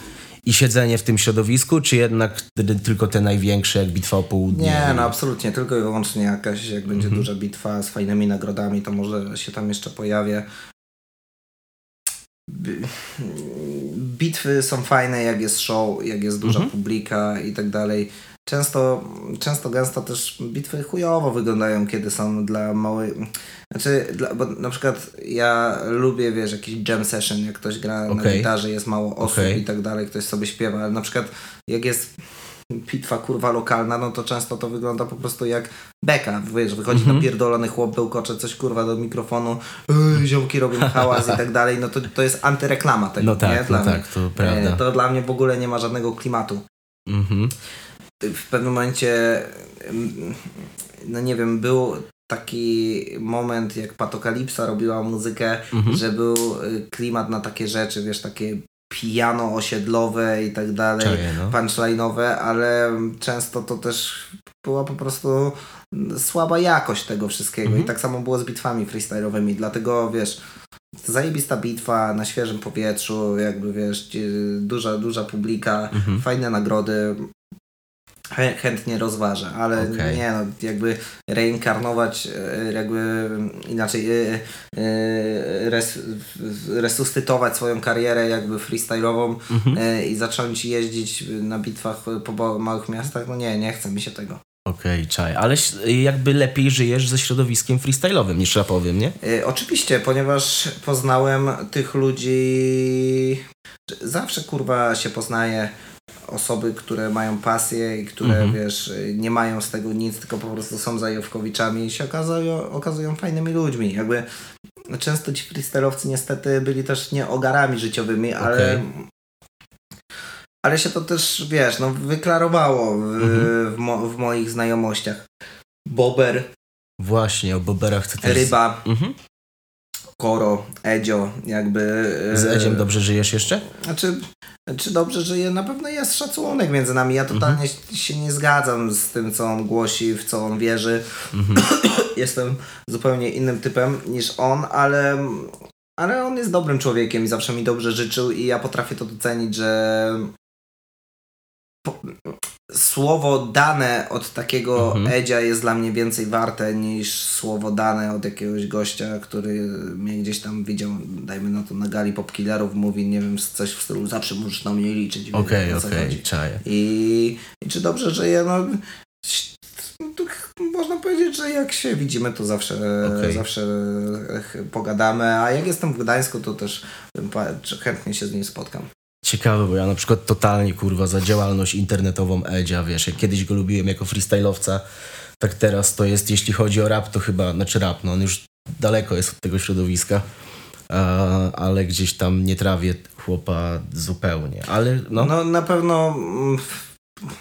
i siedzenie w tym środowisku, czy jednak ty- tylko te największe, jak bitwa o południe? Nie, no absolutnie, tylko i wyłącznie jakaś, jak będzie duża bitwa z fajnymi nagrodami, to może się tam jeszcze pojawię. Bi- Bitwy są fajne, jak jest show, jak jest duża publika i tak dalej. Często, często gęsto też bitwy chujowo wyglądają, kiedy są dla małej... Znaczy, dla, bo na przykład ja lubię, wiesz, jakiś jam session, jak ktoś gra na Okej. gitarze, jest mało osób Okej. i tak dalej, ktoś sobie śpiewa, ale na przykład jak jest bitwa kurwa lokalna, no to często to wygląda po prostu jak beka, wiesz, wychodzi Mhm. napierdolony chłop, bełkocze coś kurwa do mikrofonu, yy, ziomki robią [LAUGHS] hałas i tak dalej, no to, to jest antyreklama tego, No tak, nie? no Dla mnie. tak, to prawda. E, To dla mnie w ogóle nie ma żadnego klimatu. Mhm. W pewnym momencie, no nie wiem, był taki moment, jak Patokalipsa robiła muzykę, Mhm. że był y, klimat na takie rzeczy, wiesz, takie piano osiedlowe i tak dalej, no. punchline'owe, ale często to też była po prostu słaba jakość tego wszystkiego Mhm. i tak samo było z bitwami freestyle'owymi, dlatego wiesz, zajebista bitwa na świeżym powietrzu, jakby wiesz, duża, duża publika, Mhm. fajne nagrody, chętnie rozważę, ale Okej. nie no, jakby reinkarnować, e, jakby inaczej e, e, res, resuscytować swoją karierę jakby freestyle'ową Mhm. e, i zacząć jeździć na bitwach po małych miastach, no nie, nie chce mi się tego. Okej, czaj. Ale jakby lepiej żyjesz ze środowiskiem freestyle'owym niż rapowym, nie? Oczywiście, ponieważ poznałem tych ludzi. Zawsze kurwa się poznaje osoby, które mają pasję i które Mhm. wiesz, nie mają z tego nic, tylko po prostu są zajawkowiczami i się okazują, okazują fajnymi ludźmi. Jakby często ci freestylowcy niestety byli też nie ogarami życiowymi, ale. Okej. Ale się to też, wiesz, no, wyklarowało w, Mhm. w, mo- w moich znajomościach. Bober, Właśnie, o Boberach chcę też... Ryba, Mhm. Koro, Edzio, jakby... Z e, Edziem dobrze żyjesz jeszcze? Znaczy, czy dobrze żyje? Na pewno jest szacunek między nami. Ja totalnie Mhm. się nie zgadzam z tym, co on głosi, w co on wierzy. Mhm. [COUGHS] Jestem zupełnie innym typem niż on, ale, ale on jest dobrym człowiekiem i zawsze mi dobrze życzył i ja potrafię to docenić, że po, słowo dane od takiego Mhm. Edzia jest dla mnie więcej warte niż słowo dane od jakiegoś gościa, który mnie gdzieś tam widział, dajmy na to na gali popkillerów, mówi, nie wiem, coś w stylu zawsze możesz na mnie liczyć. i Okej, okej, czaję. I, I czy dobrze żyje? No, tu można powiedzieć, że jak się widzimy, to zawsze, Okej. zawsze pogadamy, a jak jestem w Gdańsku, to też chętnie się z nim spotkam. Ciekawe, bo ja na przykład totalnie kurwa za działalność internetową Edzia, wiesz, jak kiedyś go lubiłem jako freestyle'owca, tak teraz to jest, jeśli chodzi o rap, to chyba, znaczy rap, no on już daleko jest od tego środowiska, ale gdzieś tam nie trawię chłopa zupełnie, ale no, No, na pewno mm,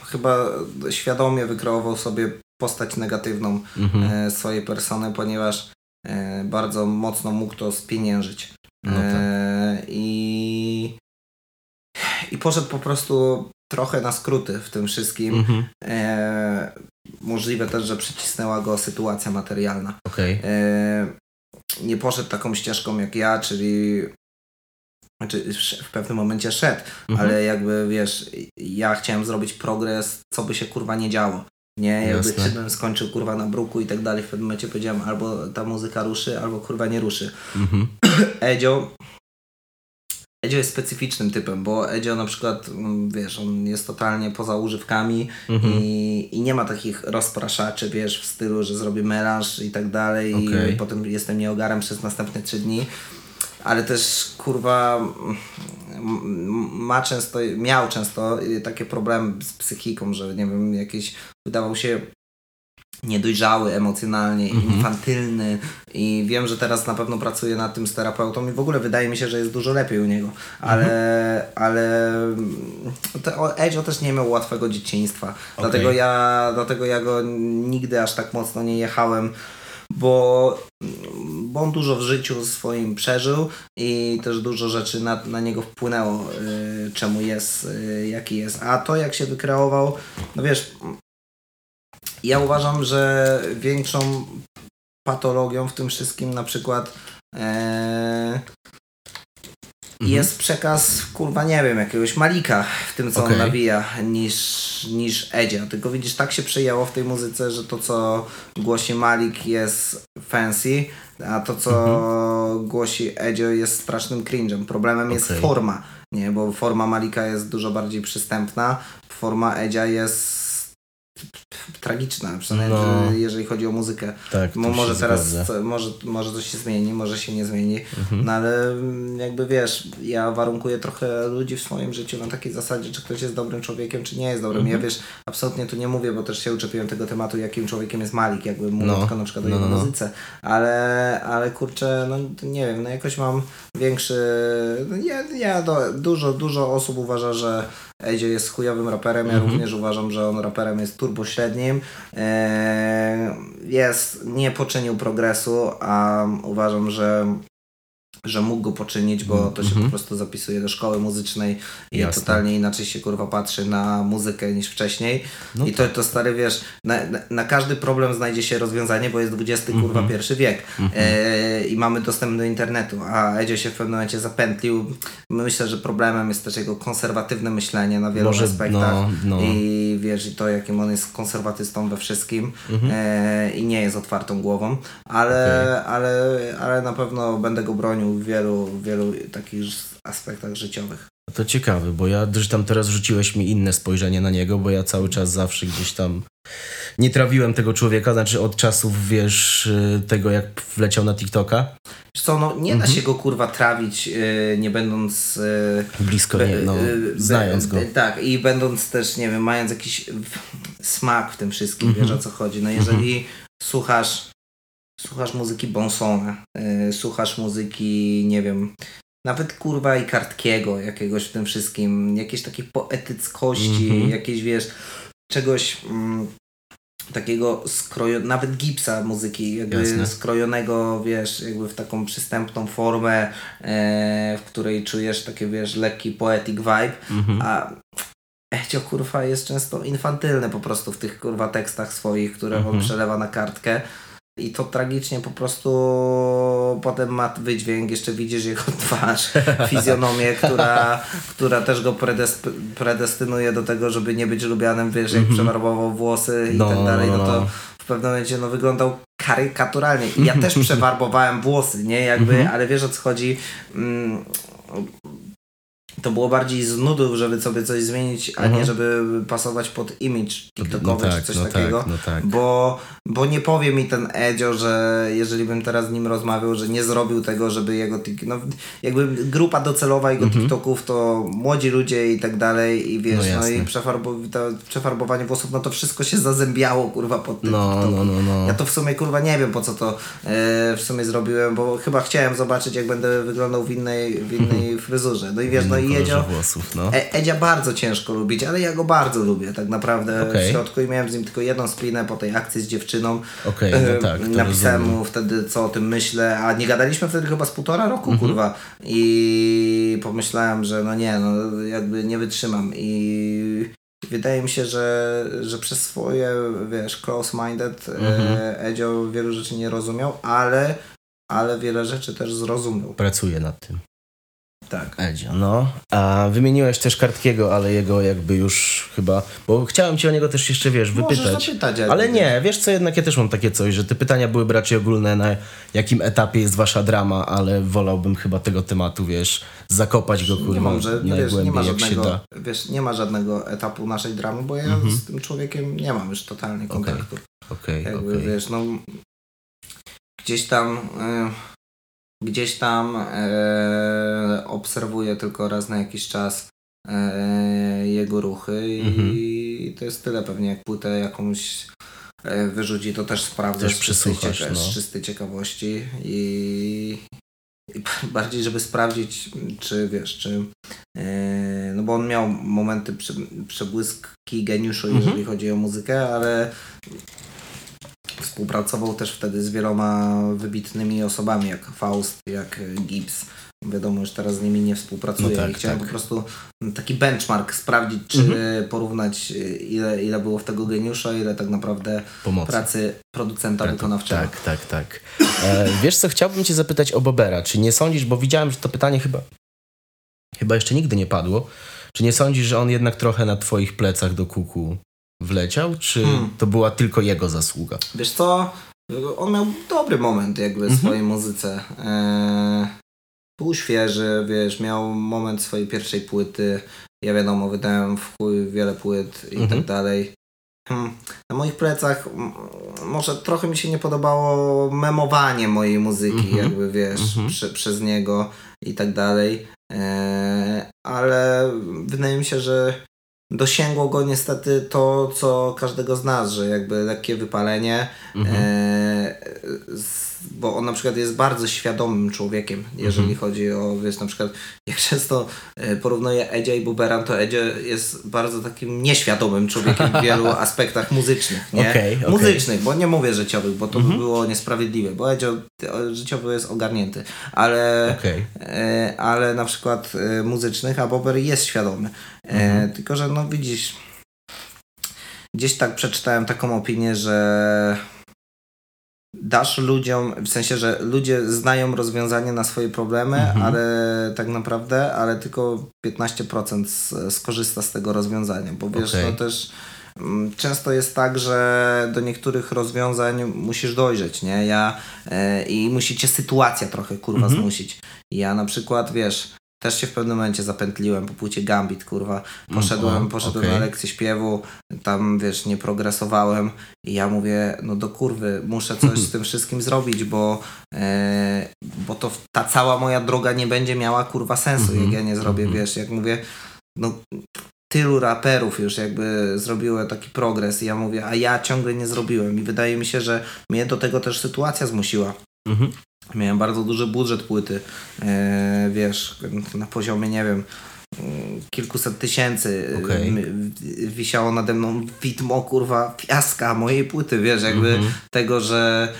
chyba świadomie wykreował sobie postać negatywną mhm. e, swojej persony, ponieważ e, bardzo mocno mógł to spieniężyć. No tak. I poszedł po prostu trochę na skróty w tym wszystkim. Mhm. E, możliwe też, że przycisnęła go sytuacja materialna. Okej, E, nie poszedł taką ścieżką jak ja, czyli znaczy w pewnym momencie szedł, Mhm. ale jakby wiesz, ja chciałem zrobić progres, co by się kurwa nie działo. Nie, jakby bym skończył kurwa na bruku i tak dalej. W pewnym momencie powiedziałem albo ta muzyka ruszy, albo kurwa nie ruszy. mhm. Edzio Edzio jest specyficznym typem, bo Edzio na przykład, mm, wiesz, on jest totalnie poza używkami Mhm. i, i nie ma takich rozpraszaczy, wiesz, w stylu, że zrobię melanż i tak dalej Okej. i potem jestem nieogarem przez następne trzy dni. Ale też, kurwa, ma często, miał często takie problemy z psychiką, że nie wiem, jakiś wydawał się niedojrzały emocjonalnie, Mhm. infantylny. I wiem, że teraz na pewno pracuje nad tym z terapeutą i w ogóle wydaje mi się, że jest dużo lepiej u niego, ale, ale te, o, Edzio też nie miał łatwego dzieciństwa, dlatego, ja, dlatego ja go nigdy aż tak mocno nie jechałem, bo, bo on dużo w życiu swoim przeżył i też dużo rzeczy na, na niego wpłynęło, y, czemu jest, y, jaki jest. A to, jak się wykreował, no wiesz, ja uważam, że większą patologią w tym wszystkim na przykład e, Mhm. jest przekaz, kurwa, nie wiem, jakiegoś Malika w tym, co Okej. on nawija, niż, niż Edzia. Tylko widzisz, tak się przyjęło w tej muzyce, że to, co głosi Malik jest fancy, a to, co głosi Edzio jest strasznym cringe'em. Problemem jest Okej. forma, nie? Bo forma Malika jest dużo bardziej przystępna, forma Edzia jest tragiczna, przynajmniej No. jeżeli chodzi o muzykę. Tak, może się teraz, może, może coś się zmieni, może się nie zmieni, Mhm. no ale mm, jakby wiesz, ja warunkuję trochę ludzi w swoim życiu na takiej zasadzie, czy ktoś jest dobrym człowiekiem, czy nie jest dobrym. Mhm. Ja wiesz, absolutnie tu nie mówię, bo też się uczepiłem tego tematu, jakim człowiekiem jest Malik, jakby mówię No. tylko na przykład o No, jego no, no. muzyce, ale, ale kurczę, no nie wiem, no jakoś mam większy, no ja, ja do, dużo, dużo osób uważa, że Edzio jest chujowym raperem, ja Mhm. również uważam, że on raperem jest turbośrednim. Eee, jest, nie poczynił progresu, a uważam, że że mógł go poczynić, bo to się Mhm. po prostu zapisuje do szkoły muzycznej i Jasne. totalnie inaczej się kurwa patrzy na muzykę niż wcześniej. No I to, to stary wiesz, na, na, każdy problem znajdzie się rozwiązanie, bo jest XX Mhm. kurwa pierwszy wiek e, i mamy dostęp do internetu, a Edzio się w pewnym momencie zapętlił. Myślę, że problemem jest też jego konserwatywne myślenie na wielu Może, aspektach no, no. i wiesz, i to jakim on jest konserwatystą we wszystkim e, i nie jest otwartą głową, ale, Okej. ale, ale na pewno będę go bronił w wielu, wielu takich aspektach życiowych. To ciekawe, bo ja też tam teraz rzuciłeś mi inne spojrzenie na niego, bo ja cały czas zawsze gdzieś tam nie trawiłem tego człowieka, znaczy od czasów, wiesz, y, tego jak wleciał na TikToka. Wiesz co, no nie Mhm. da się go kurwa trawić, e, nie będąc e, Blisko, nie, no, Be- znając be- go. Tak, i będąc też, nie wiem, mając jakiś smak w tym wszystkim, Mhm. wiesz o co chodzi. No jeżeli słuchasz, słuchasz muzyki Bonsona, y, słuchasz muzyki, nie wiem, nawet kurwa i Kartkiego jakiegoś w tym wszystkim, jakiejś takiej poetyckości, Mhm. jakieś wiesz, czegoś mm, takiego skrojo, nawet gipsa muzyki, jakby Jasne. skrojonego, wiesz, jakby w taką przystępną formę, e, w której czujesz takie, wiesz, lekki poetic vibe, Mhm. a Edzio kurwa jest często infantylny po prostu w tych kurwa tekstach swoich, które on Mhm. przelewa na kartkę. I to tragicznie po prostu potem ma wydźwięk, jeszcze widzisz jego [LAUGHS] twarz, fizjonomię, która, która też go predesp- predestynuje do tego, żeby nie być lubianym, wiesz, jak Mhm. przewarbował włosy i No, tak dalej, no no, to no. w pewnym momencie no, wyglądał karykaturalnie. I ja [LAUGHS] też przefarbowałem włosy, nie? Jakby, Mhm. ale wiesz o co chodzi. Mm, to było bardziej z nudów, żeby sobie coś zmienić, a nie Mhm. żeby pasować pod image No TikTokowy tak, czy coś no takiego. tak, no tak. Bo, bo nie powie mi ten Edzio, że jeżeli bym teraz z nim rozmawiał, że nie zrobił tego, żeby jego no, jakby grupa docelowa jego Mhm. TikToków to młodzi ludzie i tak dalej i wiesz, No no, i przefarbo- to przefarbowanie włosów, no to wszystko się zazębiało kurwa pod tym No, TikTokiem. no, no, no. Ja to w sumie kurwa nie wiem po co to e, w sumie zrobiłem, bo chyba chciałem zobaczyć jak będę wyglądał w innej, w innej fryzurze. No i wiesz, no i Edzio, włosów, no. E- Edzia bardzo ciężko lubić, ale ja go bardzo lubię tak naprawdę Okej. w środku i miałem z nim tylko jedną spinę po tej akcji z dziewczyną. E, no tak, Napisałem rozumiem. mu wtedy co o tym myślę, a nie gadaliśmy wtedy chyba z półtora roku, Mhm. kurwa. I pomyślałem, że no nie, no jakby nie wytrzymam i wydaje mi się, że, że przez swoje, wiesz, close-minded Mhm. e, Edzio wielu rzeczy nie rozumiał, ale, ale wiele rzeczy też zrozumiał. Pracuję nad tym. Tak. Edzio, no. A wymieniłeś też Kartkiego, ale jego jakby już chyba, bo chciałem cię o niego też jeszcze, wiesz, Możesz wypytać. zapytać, Ale nie, wiesz co, jednak ja też mam takie coś, że te pytania były raczej ogólne, na jakim etapie jest wasza drama, ale wolałbym chyba tego tematu, wiesz, zakopać go, kurwa, nie mam, że nie, wiesz, nie ma żadnego, wiesz, nie ma żadnego etapu naszej dramy, bo ja Mhm. z tym człowiekiem nie mam już totalnie kontaktu. Okej, Jakby okej. wiesz, no gdzieś tam e, gdzieś tam e, obserwuję tylko raz na jakiś czas e, jego ruchy Mhm. i to jest tyle pewnie jak płytę jakąś e, wyrzuci, to też sprawdzę Też z, czystej cieka- no. z czystej ciekawości i, i [LAUGHS] bardziej, żeby sprawdzić, czy wiesz, czy e, no bo on miał momenty prze, przebłyski geniuszu, Mhm. jeżeli chodzi o muzykę, ale współpracował też wtedy z wieloma wybitnymi osobami, jak Faust, jak Gibbs. Wiadomo, już teraz z nimi nie współpracuję No tak, i chciałem tak. po prostu taki benchmark sprawdzić, czy Mhm. porównać y, ile, ile było w tego geniusza, ile tak naprawdę Pomocy. pracy producenta Tak, wykonawczego. Tak, tak, tak. E, wiesz co, chciałbym cię zapytać o Bobera. Czy nie sądzisz, bo widziałem, że to pytanie chyba, chyba jeszcze nigdy nie padło, czy nie sądzisz, że on jednak trochę na twoich plecach do kuku wleciał, czy Hmm. to była tylko jego zasługa? Wiesz co, on miał dobry moment jakby w Mhm. swojej muzyce. Eee, był świeży, wiesz, miał moment swojej pierwszej płyty. Ja wiadomo, wydałem w chuj wiele płyt i Mhm. tak dalej. hmm, na moich plecach mm, może trochę mi się nie podobało memowanie mojej muzyki, Mhm. jakby wiesz, Mhm. prze, przez niego i tak dalej. E, ale wydaje mi się, że dosięgło go niestety to, co każdego z nas, że jakby lekkie wypalenie, Mhm. e, z, bo on na przykład jest bardzo świadomym człowiekiem, jeżeli Mhm. chodzi o, wiesz, na przykład [LAUGHS] jak często e, porównuję Edzia i Buberan, to Edzio jest bardzo takim nieświadomym człowiekiem w wielu [LAUGHS] aspektach muzycznych, nie? Okej, okej. Muzycznych, bo nie mówię życiowych, bo to Mhm. by było niesprawiedliwe, bo Edzio życiowy jest ogarnięty, ale Okej. e, ale na przykład e, muzycznych, a Bober jest świadomy. E, Mhm. Tylko, że no widzisz, gdzieś tak przeczytałem taką opinię, że dasz ludziom, w sensie, że ludzie znają rozwiązanie na swoje problemy, Mhm. ale tak naprawdę, ale tylko 15% s- skorzysta z tego rozwiązania, bo wiesz, Okej. no też mm, często jest tak, że do niektórych rozwiązań musisz dojrzeć, nie? Ja e, i musi cię sytuacja trochę kurwa Mhm. zmusić. Ja na przykład, wiesz, też się w pewnym momencie zapętliłem po płycie Gambit, kurwa. Poszedłem, o, poszedłem okej. na lekcję śpiewu, tam wiesz, nie progresowałem i ja mówię, no do kurwy, muszę coś z [LAUGHS] tym wszystkim zrobić, bo, e, bo to ta cała moja droga nie będzie miała kurwa sensu, Mhm, jak ja nie zrobię, mhm. wiesz, jak mówię, no tylu raperów już jakby zrobiło taki progres i ja mówię, a ja ciągle nie zrobiłem i wydaje mi się, że mnie do tego też sytuacja zmusiła. Mhm. Miałem bardzo duży budżet płyty, e, wiesz, na poziomie, nie wiem, kilkuset tysięcy. Okej. M- Wisiało nade mną widmo, kurwa, fiaska mojej płyty, wiesz, jakby Mhm. tego, że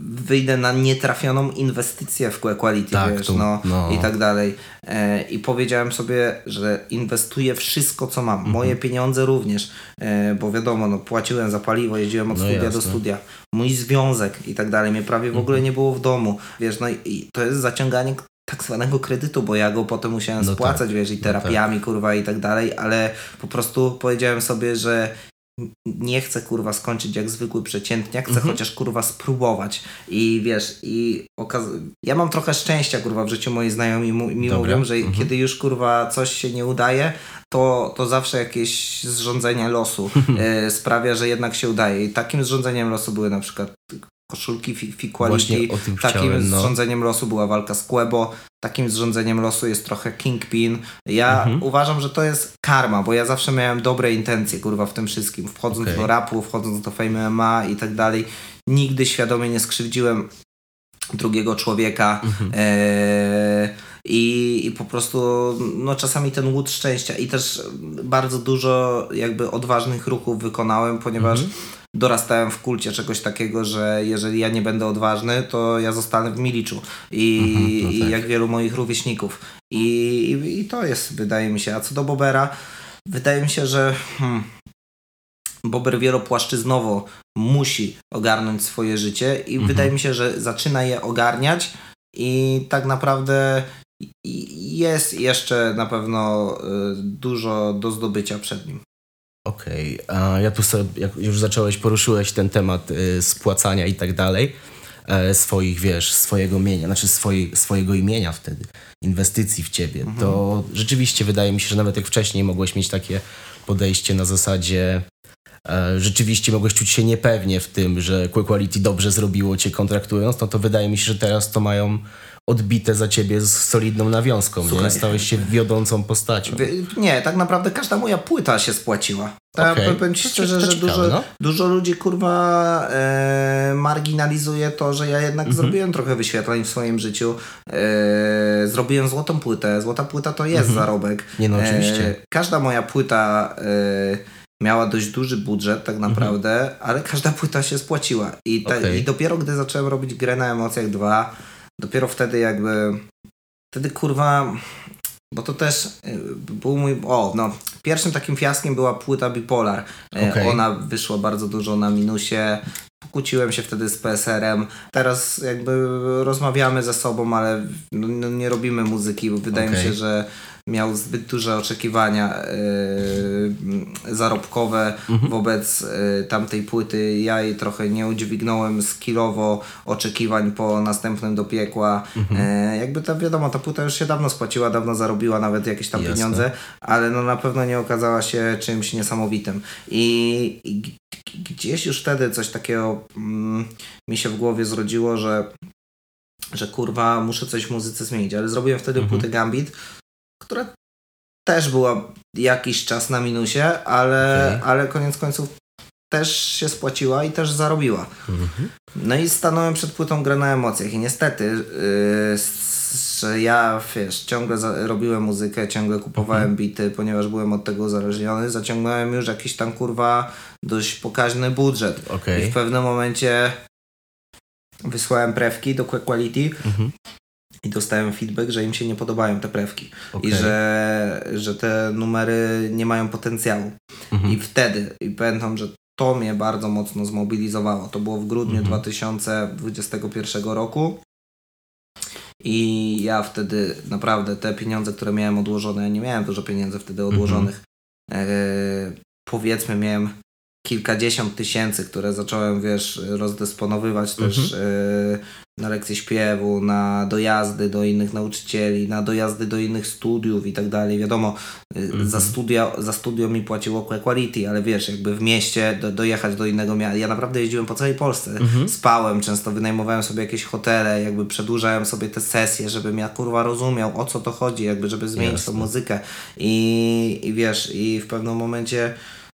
wyjdę na nietrafioną inwestycję w Quality, Tak, wiesz, no, no. i tak dalej. E, I powiedziałem sobie, że inwestuję wszystko, co mam. Moje pieniądze również, e, bo wiadomo, no, płaciłem za paliwo, jeździłem od No studia do jasne. studia. Mój związek i tak dalej. Mnie prawie w ogóle nie było w domu. Wiesz, no i, i to jest zaciąganie tak zwanego kredytu, bo ja go potem musiałem No spłacać, tak, wiesz, i no terapiami, kurwa, i tak dalej, ale po prostu powiedziałem sobie, że nie chcę kurwa skończyć jak zwykły przeciętniak, chcę Mhm. chociaż kurwa spróbować. I wiesz, i okaz- ja mam trochę szczęścia kurwa w życiu moi znajomi mi Dobra. mówią, że Mhm. kiedy już kurwa coś się nie udaje, to, to zawsze jakieś zrządzenie losu [LAUGHS] e, sprawia, że jednak się udaje. I takim zrządzeniem losu były na przykład koszulki fi- Fiquality, takim chciałem, no. zrządzeniem losu była walka z Quebo, takim zrządzeniem losu jest trochę Kingpin. Ja Mhm. uważam, że to jest karma, bo ja zawsze miałem dobre intencje, kurwa, w tym wszystkim. Wchodząc Okej. do rapu, wchodząc do Fame MMA i tak dalej. Nigdy świadomie nie skrzywdziłem drugiego człowieka. Mhm. E, i, I po prostu, no czasami ten łód szczęścia i też bardzo dużo jakby odważnych ruchów wykonałem, ponieważ Mhm. Dorastałem w kulcie czegoś takiego, że jeżeli ja nie będę odważny, to ja zostanę w miliczu. I, Mhm, i tak. jak wielu moich rówieśników. I, i, I to jest, wydaje mi się. A co do Bobera, wydaje mi się, że hmm, Bober wielopłaszczyznowo musi ogarnąć swoje życie i Mhm. wydaje mi się, że zaczyna je ogarniać i tak naprawdę jest jeszcze na pewno y, dużo do zdobycia przed nim. Okej, a ja tu sobie, jak już zacząłeś, poruszyłeś ten temat y, spłacania i tak dalej, e, swoich, wiesz, swojego mienia, znaczy swojego imienia wtedy, inwestycji w ciebie, to rzeczywiście wydaje mi się, że nawet jak wcześniej mogłeś mieć takie podejście na zasadzie e, rzeczywiście mogłeś czuć się niepewnie w tym, że Quick Quality dobrze zrobiło cię kontraktując, no to wydaje mi się, że teraz to mają odbite za ciebie z solidną nawiązką, nie? Słuchaj. Stałeś się wiodącą postacią. Nie, tak naprawdę każda moja płyta się spłaciła. Ja Okej. powiem ci szczerze, że ciekawe, dużo, no. dużo ludzi kurwa e, marginalizuje to, że ja jednak Mhm. zrobiłem trochę wyświetleń w swoim życiu. E, zrobiłem złotą płytę. Złota płyta to jest zarobek. Mhm. Nie no, oczywiście. E, każda moja płyta e, miała dość duży budżet tak naprawdę, ale każda płyta się spłaciła. I, Mhm. Okej. I dopiero gdy zacząłem robić grę na emocjach 2, dopiero wtedy jakby wtedy kurwa bo to też y, był mój. O, no. Pierwszym takim fiaskiem była płyta Bipolar. E, Okej. Ona wyszła bardzo dużo na minusie. Pokłóciłem się wtedy z PSR-em. Teraz jakby rozmawiamy ze sobą, ale no, nie robimy muzyki, bo wydaje mi Okej. się, że miał zbyt duże oczekiwania yy, zarobkowe Mhm. wobec yy, tamtej płyty. Ja jej trochę nie udźwignąłem skillowo oczekiwań po następnym do piekła. Mhm. E, jakby ta wiadomo, ta płyta już się dawno spłaciła, dawno zarobiła nawet jakieś tam Jasne. pieniądze, ale no na pewno nie okazała się czymś niesamowitym. I, i, gdzieś już wtedy coś takiego mm, mi się w głowie zrodziło, że, że kurwa muszę coś w muzyce zmienić, ale zrobiłem wtedy Mhm. płytę Gambit, która też była jakiś czas na minusie, ale, Okej. ale koniec końców też się spłaciła i też zarobiła. Mhm. No i stanąłem przed płytą Gra na emocjach i niestety, yy, że ja, wiesz, ciągle za- robiłem muzykę, ciągle kupowałem bity, ponieważ byłem od tego uzależniony, zaciągnąłem już jakiś tam, kurwa, dość pokaźny budżet. Okej. I w pewnym momencie wysłałem prewki do Quick Quality Mhm. I dostałem feedback, że im się nie podobają te prewki Okej. i że, że te numery nie mają potencjału. Mhm. I wtedy, i pamiętam, że to mnie bardzo mocno zmobilizowało. To było w grudniu Mhm. 2021 roku. I ja wtedy naprawdę te pieniądze, które miałem odłożone, ja nie miałem dużo pieniędzy wtedy Mhm. odłożonych. E, powiedzmy, miałem kilkadziesiąt tysięcy, które zacząłem, wiesz, rozdysponowywać też Mhm. e, na lekcje śpiewu, na dojazdy do innych nauczycieli, na dojazdy do innych studiów i tak dalej. Wiadomo, Mhm. za, studia, za studio mi płaciło Quality, ale wiesz, jakby w mieście do, dojechać do innego miasta. Ja naprawdę jeździłem po całej Polsce. Mhm. Spałem, często wynajmowałem sobie jakieś hotele, jakby przedłużałem sobie te sesje, żebym ja kurwa rozumiał o co to chodzi, jakby żeby zmienić Jasne. tą muzykę. I, I wiesz, i w pewnym momencie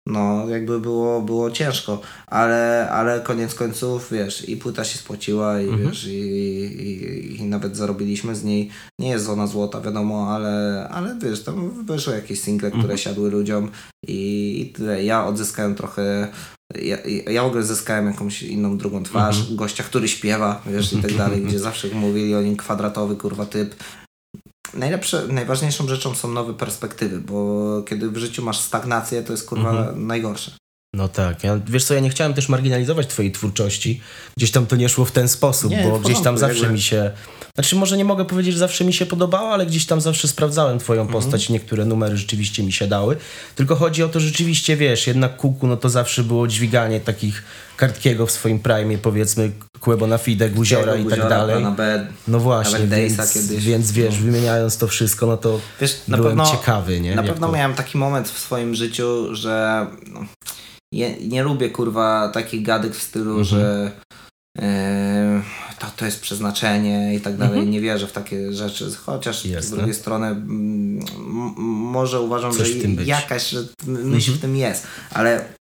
no jakby było, było ciężko, ale, ale koniec końców, wiesz, i płyta się spłaciła i Mhm. wiesz, i, i, i nawet zarobiliśmy z niej, nie jest ona złota, wiadomo, ale, ale wiesz, tam wyszły jakieś single, które Mhm. siadły ludziom i, i tyle. Ja odzyskałem trochę ja, ja w ogóle zyskałem jakąś inną drugą twarz, Mhm. gościa, który śpiewa, wiesz, i tak dalej, [LAUGHS] gdzie zawsze mówili o nim kwadratowy, kurwa, typ. Najlepsze, najważniejszą rzeczą są nowe perspektywy, bo kiedy w życiu masz stagnację, to jest kurwa Mhm. najgorsze. No tak. Ja, wiesz co, ja nie chciałem też marginalizować twojej twórczości. Gdzieś tam to nie szło w ten sposób, Nie, bo w gdzieś tam porządku, zawsze jakby- mi się... Znaczy może nie mogę powiedzieć, że zawsze mi się podobało, ale gdzieś tam zawsze sprawdzałem twoją Mhm. postać i niektóre numery rzeczywiście mi się dały. Tylko chodzi o to, że rzeczywiście, wiesz, jednak Kuku, no to zawsze było dźwiganie takich Kartkiego w swoim prime, powiedzmy, Kłebo na Fide, Guziora i tak dalej. B. No właśnie, więc, kiedyś. więc wiesz, wymieniając to wszystko, no to Wiesz, na byłem pewno, ciekawy, nie? na pewno to... miałem taki moment w swoim życiu, że no, nie, nie lubię kurwa takich gadek w stylu, Mhm. że e, to, to jest przeznaczenie i tak dalej. Mhm. Nie wierzę w takie rzeczy, chociaż z Jasne. drugiej strony m- może uważam, Coś że jakaś że myśl Mhm. w tym jest, ale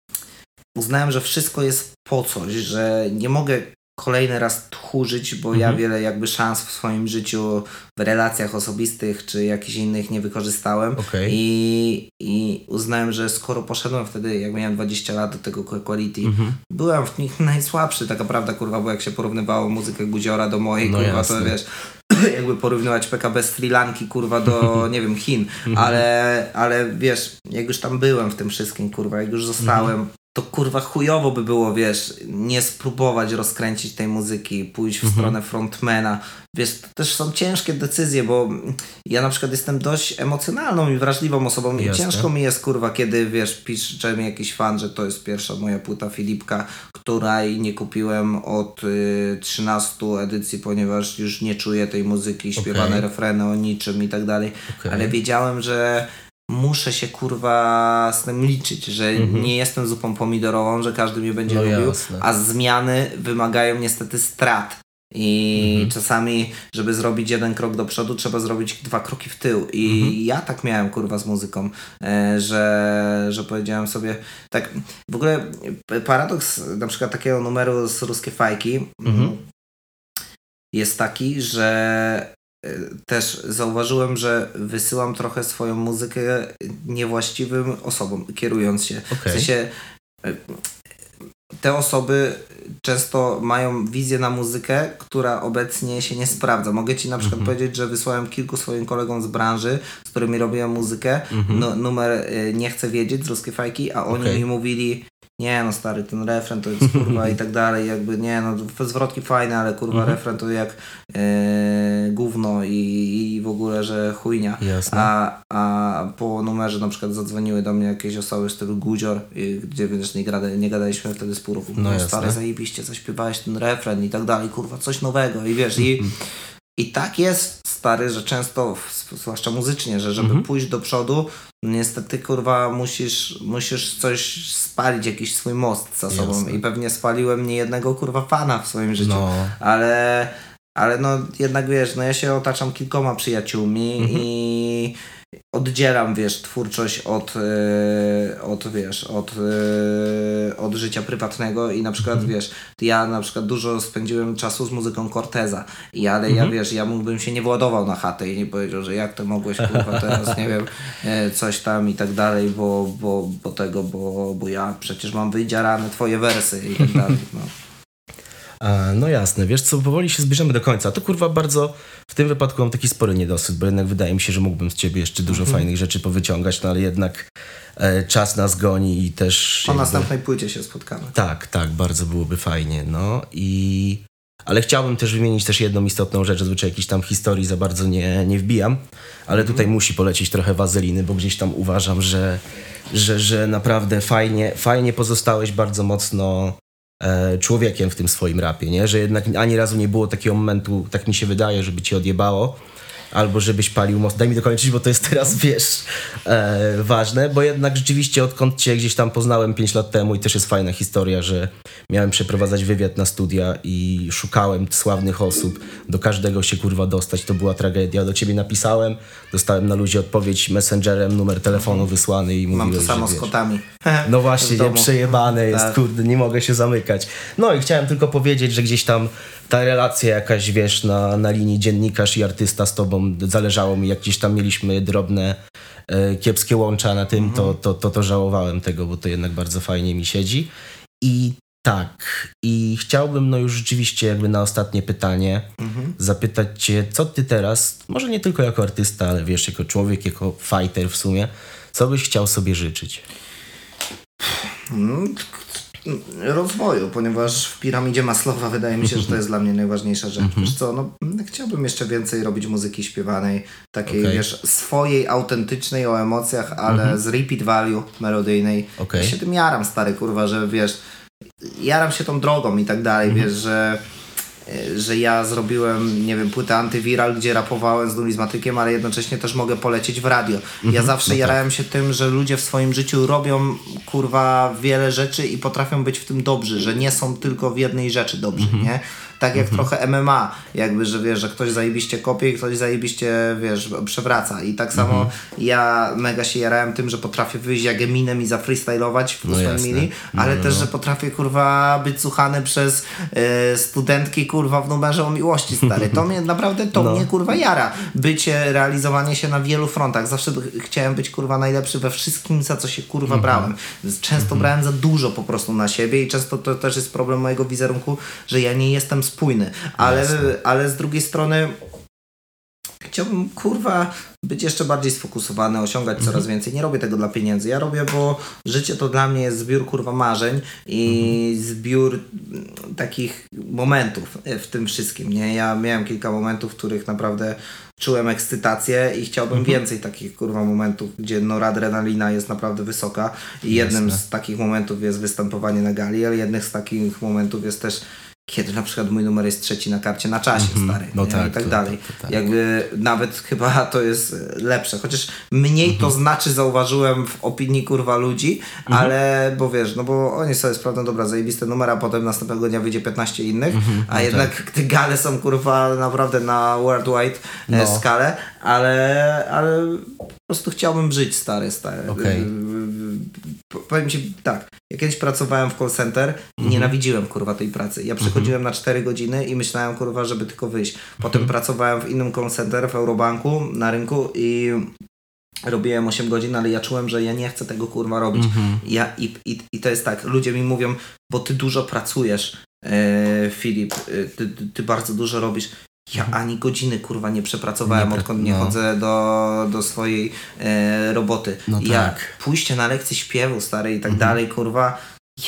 uznałem, że wszystko jest po coś, że nie mogę kolejny raz tchórzyć, bo ja Mhm. wiele jakby szans w swoim życiu, w relacjach osobistych czy jakichś innych nie wykorzystałem. Okej. I, I uznałem, że skoro poszedłem wtedy, jak miałem 20 lat do tego Quality, Mhm. byłem w nich najsłabszy, taka prawda, kurwa, bo jak się porównywało muzykę Guziora do mojej, No kurwa, jasne. to wiesz, [CLEARS THROAT] jakby porównywać PKB z Sri Lanki, kurwa, do, [LAUGHS] nie wiem, Chin, Mhm. ale, ale wiesz, jak już tam byłem w tym wszystkim, kurwa, jak już zostałem, Mhm. To kurwa chujowo by było, wiesz, nie spróbować rozkręcić tej muzyki, pójść w Mhm. stronę frontmana. Wiesz, to też są ciężkie decyzje, bo ja na przykład jestem dość emocjonalną i wrażliwą osobą i ciężko mi jest, kurwa, kiedy, wiesz, pisze mi jakiś fan, że to jest pierwsza moja płyta Filipka, której nie kupiłem od y, 13 edycji, ponieważ już nie czuję tej muzyki, śpiewane Okej. refreny o niczym i tak dalej, Okej. ale wiedziałem, że muszę się kurwa z tym liczyć, że Mhm. nie jestem zupą pomidorową, że każdy mnie będzie No lubił, jasne. a zmiany wymagają niestety strat. I Mhm. czasami, żeby zrobić jeden krok do przodu, trzeba zrobić dwa kroki w tył. I Mhm. ja tak miałem kurwa z muzyką, e, że, że powiedziałem sobie, tak w ogóle paradoks na przykład takiego numeru z ruskie fajki Mhm. jest taki, że też zauważyłem, że wysyłam trochę swoją muzykę niewłaściwym osobom, kierując się. W Okej. sensie e, te osoby często mają wizję na muzykę, która obecnie się nie sprawdza. Mogę ci na przykład Mhm. powiedzieć, że wysłałem kilku swoim kolegom z branży, z którymi robiłem muzykę, Mhm. no, numer y, Nie chcę wiedzieć z Ruskie Fajki, a oni Okej. mi mówili nie no stary, ten refren to jest kurwa i tak [LAUGHS] dalej, jakby nie no zwrotki fajne, ale kurwa Mhm. refren to jak e, gówno i, i w ogóle, że chujnia. Jasne. A, a po numerze na przykład zadzwoniły do mnie jakieś osoby w stylu Guzior, gdzie wiesz, nie, gada, nie gadaliśmy wtedy z pół roku. No No stary, zajebiście, zaśpiewałeś ten refren i tak dalej, kurwa, coś nowego i wiesz, i I tak jest, stary, że często, zwłaszcza muzycznie, że żeby Mhm. pójść do przodu, niestety, kurwa, musisz, musisz coś spalić, jakiś swój most za sobą. Jasne. I pewnie spaliłem niejednego, kurwa, fana w swoim życiu. No, Ale, ale no jednak wiesz, no ja się otaczam kilkoma przyjaciółmi Mhm. i oddzielam, wiesz, twórczość od, e, od wiesz, od, e, od życia prywatnego i na przykład, Mhm. wiesz, ja na przykład dużo spędziłem czasu z muzyką Corteza i ale Mhm. ja, wiesz, ja mógłbym się nie władował na chatę i nie powiedział, że jak to mogłeś, kurwa, teraz, nie wiem, e, coś tam i tak dalej, bo, bo, bo tego, bo, bo ja przecież mam wydziarane twoje wersy i tak dalej, no. No jasne, wiesz co, powoli się zbliżamy do końca. To kurwa bardzo, w tym wypadku mam taki spory niedosyt, bo jednak wydaje mi się, że mógłbym z ciebie jeszcze dużo Mhm. fajnych rzeczy powyciągać, no ale jednak e, czas nas goni i też... Po jakby- następnej płycie się spotkamy. Tak, tak, bardzo byłoby fajnie, no i... Ale chciałbym też wymienić też jedną istotną rzecz, zazwyczaj jakiejś tam historii za bardzo nie, nie wbijam, ale tutaj musi polecieć trochę wazeliny, bo gdzieś tam uważam, że, że, że naprawdę fajnie, fajnie pozostałeś bardzo mocno człowiekiem w tym swoim rapie, nie? Że jednak ani razu nie było takiego momentu, tak mi się wydaje, żeby cię odjebało, albo żebyś palił most. Daj mi dokończyć, bo to jest teraz, [LAUGHS] wiesz, e, ważne, bo jednak rzeczywiście odkąd cię gdzieś tam poznałem 5 lat temu i też jest fajna historia, że miałem przeprowadzać wywiad na studia i szukałem sławnych osób, do każdego się kurwa dostać, to była tragedia. Do ciebie napisałem, dostałem na luzie odpowiedź messengerem, numer telefonu wysłany i Mam mówiłeś, to samo że z wiesz, kotami. [LAUGHS] no właśnie, [LAUGHS] nie, przejebane jest, Tak. kurde, nie mogę się zamykać. No i chciałem tylko powiedzieć, że gdzieś tam ta relacja jakaś, wiesz, na, na linii dziennikarz i artysta z tobą zależało mi, jak gdzieś tam mieliśmy drobne, e, kiepskie łącza na tym, to, to, to, to żałowałem tego, bo to jednak bardzo fajnie mi siedzi. I tak, i chciałbym no już rzeczywiście jakby na ostatnie pytanie Mhm. zapytać cię, co ty teraz, może nie tylko jako artysta, ale wiesz, jako człowiek, jako fighter w sumie, co byś chciał sobie życzyć? Rozwoju, ponieważ w piramidzie Maslowa wydaje mi się, że to jest dla mnie najważniejsza rzecz. Mhm. Wiesz co, no, chciałbym jeszcze więcej robić muzyki śpiewanej, takiej, Okej. wiesz, swojej, autentycznej, o emocjach, ale z repeat value melodyjnej. Mhm. Okej. Ja się tym jaram, stary, kurwa, że wiesz, jaram się tą drogą i tak dalej, Mhm. wiesz, że że ja zrobiłem, nie wiem, płytę antywiral, gdzie rapowałem z numizmatykiem, ale jednocześnie też mogę polecieć w radio. Mhm. Ja No zawsze tak. jarałem się tym, że ludzie w swoim życiu robią, kurwa, wiele rzeczy i potrafią być w tym dobrzy, że nie są tylko w jednej rzeczy dobrzy, Mhm. nie? Tak jak trochę MMA, jakby, że wiesz, że ktoś zajebiście kopie i ktoś zajebiście, wiesz, przewraca. I tak samo Mhm. ja mega się jarałem tym, że potrafię wyjść jak Eminem i zafreestylować w No mili, ale też, że potrafię, kurwa, być słuchany przez e, studentki, kurwa, w numerze o miłości, stary. To mnie naprawdę, to [LAUGHS] No. mnie, kurwa, jara. Bycie, realizowanie się na wielu frontach. Zawsze ch- chciałem być, kurwa, najlepszy we wszystkim, za co się, kurwa, Mhm. brałem. Często brałem za dużo po prostu na siebie i często to też jest problem mojego wizerunku, że ja nie jestem spójny. Ale, Jasne. ale z drugiej strony chciałbym, kurwa, być jeszcze bardziej sfokusowany, osiągać Mhm. coraz więcej. Nie robię tego dla pieniędzy. Ja robię, bo życie to dla mnie jest zbiór, kurwa, marzeń i Mhm. zbiór takich momentów w tym wszystkim, nie? Ja miałem kilka momentów, w których naprawdę czułem ekscytację i chciałbym Mhm. więcej takich, kurwa, momentów, gdzie noradrenalina jest naprawdę wysoka i jednym Jasne. z takich momentów jest występowanie na gali, ale jednym z takich momentów jest też kiedy na przykład mój numer jest trzeci na karcie na czasie, stary. No tak, I tak to- dalej. to- to tak. Jakby nawet chyba to jest lepsze. Chociaż mniej Mhm. to znaczy zauważyłem w opinii kurwa ludzi, Mhm. ale bo wiesz, no bo oni sobie sprawdzą, dobra, zajebiste numer, a potem następnego dnia wyjdzie 15 innych, Mhm. a jednak tak. te gale są kurwa naprawdę na worldwide e, No. skalę, ale, ale po prostu chciałbym żyć stary, stary. Okej. Powiem ci tak, ja kiedyś pracowałem w call center i Mhm. nienawidziłem kurwa tej pracy. Ja przychodziłem na 4 godziny i myślałem kurwa, żeby tylko wyjść. Potem Mhm. pracowałem w innym call center w Eurobanku na rynku i robiłem 8 godzin, ale ja czułem, że ja nie chcę tego kurwa robić. Mhm. Ja, i, i, I to jest tak, ludzie mi mówią, bo ty dużo pracujesz, e, Filip, e, ty, ty bardzo dużo robisz. Ja ani godziny kurwa nie przepracowałem, Mhm. Nie odkąd nie no. chodzę do, do swojej e, roboty. No tak. pójście na lekcję śpiewu stary i tak Mhm. dalej, kurwa.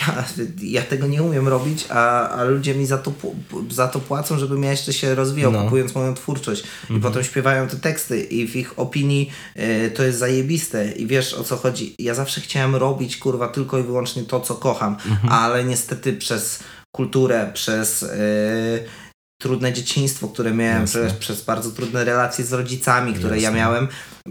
Ja, ja tego nie umiem robić, a, a ludzie mi za to, za to płacą, żebym ja jeszcze się rozwijał, No. kupując moją twórczość. I potem śpiewają te teksty i w ich opinii e, to jest zajebiste. I wiesz o co chodzi. Ja zawsze chciałem robić, kurwa, tylko i wyłącznie to, co kocham, ale niestety przez kulturę, przez e, trudne dzieciństwo, które miałem, przez, przez bardzo trudne relacje z rodzicami, które ja Jasne. miałem.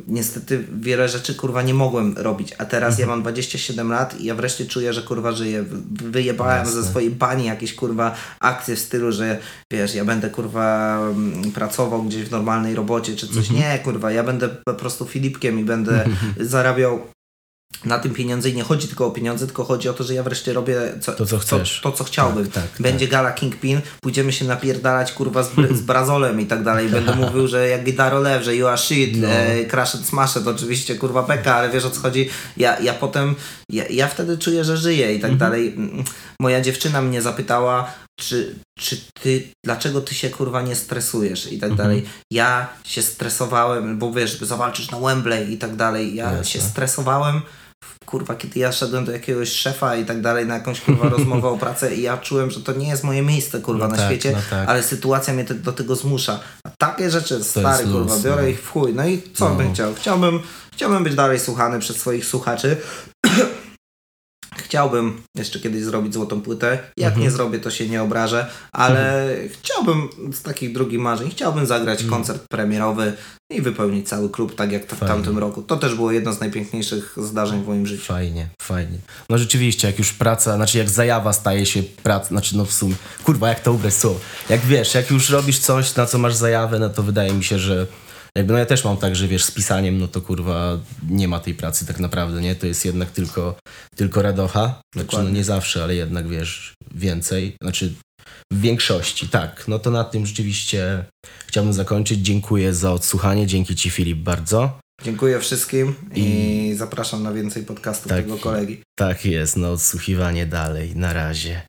Niestety wiele rzeczy kurwa nie mogłem robić, a teraz Mhm. ja mam 27 lat i ja wreszcie czuję, że kurwa żyję. Wy- Wyjebałem Jasne. ze swojej bani jakieś kurwa akcje w stylu, że wiesz, ja będę kurwa mm, pracował gdzieś w normalnej robocie czy coś. Mhm. Nie, kurwa, ja będę po prostu Filipkiem i będę [LAUGHS] zarabiał na tym pieniądze i nie chodzi tylko o pieniądze, tylko chodzi o to, że ja wreszcie robię co, To, co chcesz. To, to co chciałbym. Tak, tak, Będzie gala Kingpin, pójdziemy się napierdalać kurwa z, z [LAUGHS] brazolem i tak dalej. Będę mówił, że jak Guitar Lew, że you are shit, No. e, crash it, smash it, oczywiście kurwa beka, ale wiesz o co chodzi. Ja, ja potem, ja, ja wtedy czuję, że żyję i tak Mhm. dalej. Mm, Moja dziewczyna mnie zapytała, czy, czy ty, dlaczego ty się kurwa nie stresujesz i tak Mhm. dalej. Ja się stresowałem, bo wiesz, zawalczysz na Wembley i tak dalej. Ja Jasne. się stresowałem kurwa, kiedy ja szedłem do jakiegoś szefa i tak dalej na jakąś kurwa [LAUGHS] rozmowę o pracę i ja czułem, że to nie jest moje miejsce kurwa No na tak, świecie, no tak. ale sytuacja mnie te, do tego zmusza. A takie rzeczy, stary kurwa, luz, biorę no. ich w chuj. No i co No. bym chciał? Chciałbym, chciałbym być dalej słuchany przez swoich słuchaczy. Chciałbym jeszcze kiedyś zrobić złotą płytę. Jak Mhm. nie zrobię, to się nie obrażę, ale chciałbym z takich drugich marzeń, chciałbym zagrać koncert premierowy i wypełnić cały klub, tak jak to w Fajnie. tamtym roku. To też było jedno z najpiękniejszych zdarzeń w moim życiu. Fajnie, fajnie. No rzeczywiście, jak już praca, znaczy jak zajawa staje się pracą, znaczy no w sumie, kurwa, jak to ubrać słowo. Jak wiesz, jak już robisz coś, na co masz zajawę, no to wydaje mi się, że jakby, no ja też mam tak, że wiesz, z pisaniem, no to kurwa nie ma tej pracy tak naprawdę, nie? To jest jednak tylko, tylko radocha. Znaczy, no nie zawsze, ale jednak wiesz, więcej. Znaczy w większości, tak. No to na tym rzeczywiście chciałbym zakończyć. Dziękuję za odsłuchanie. Dzięki Ci Filip bardzo. Dziękuję wszystkim i, I- zapraszam na więcej podcastów Tak. tego kolegi. Tak jest, no odsłuchiwanie dalej. Na razie.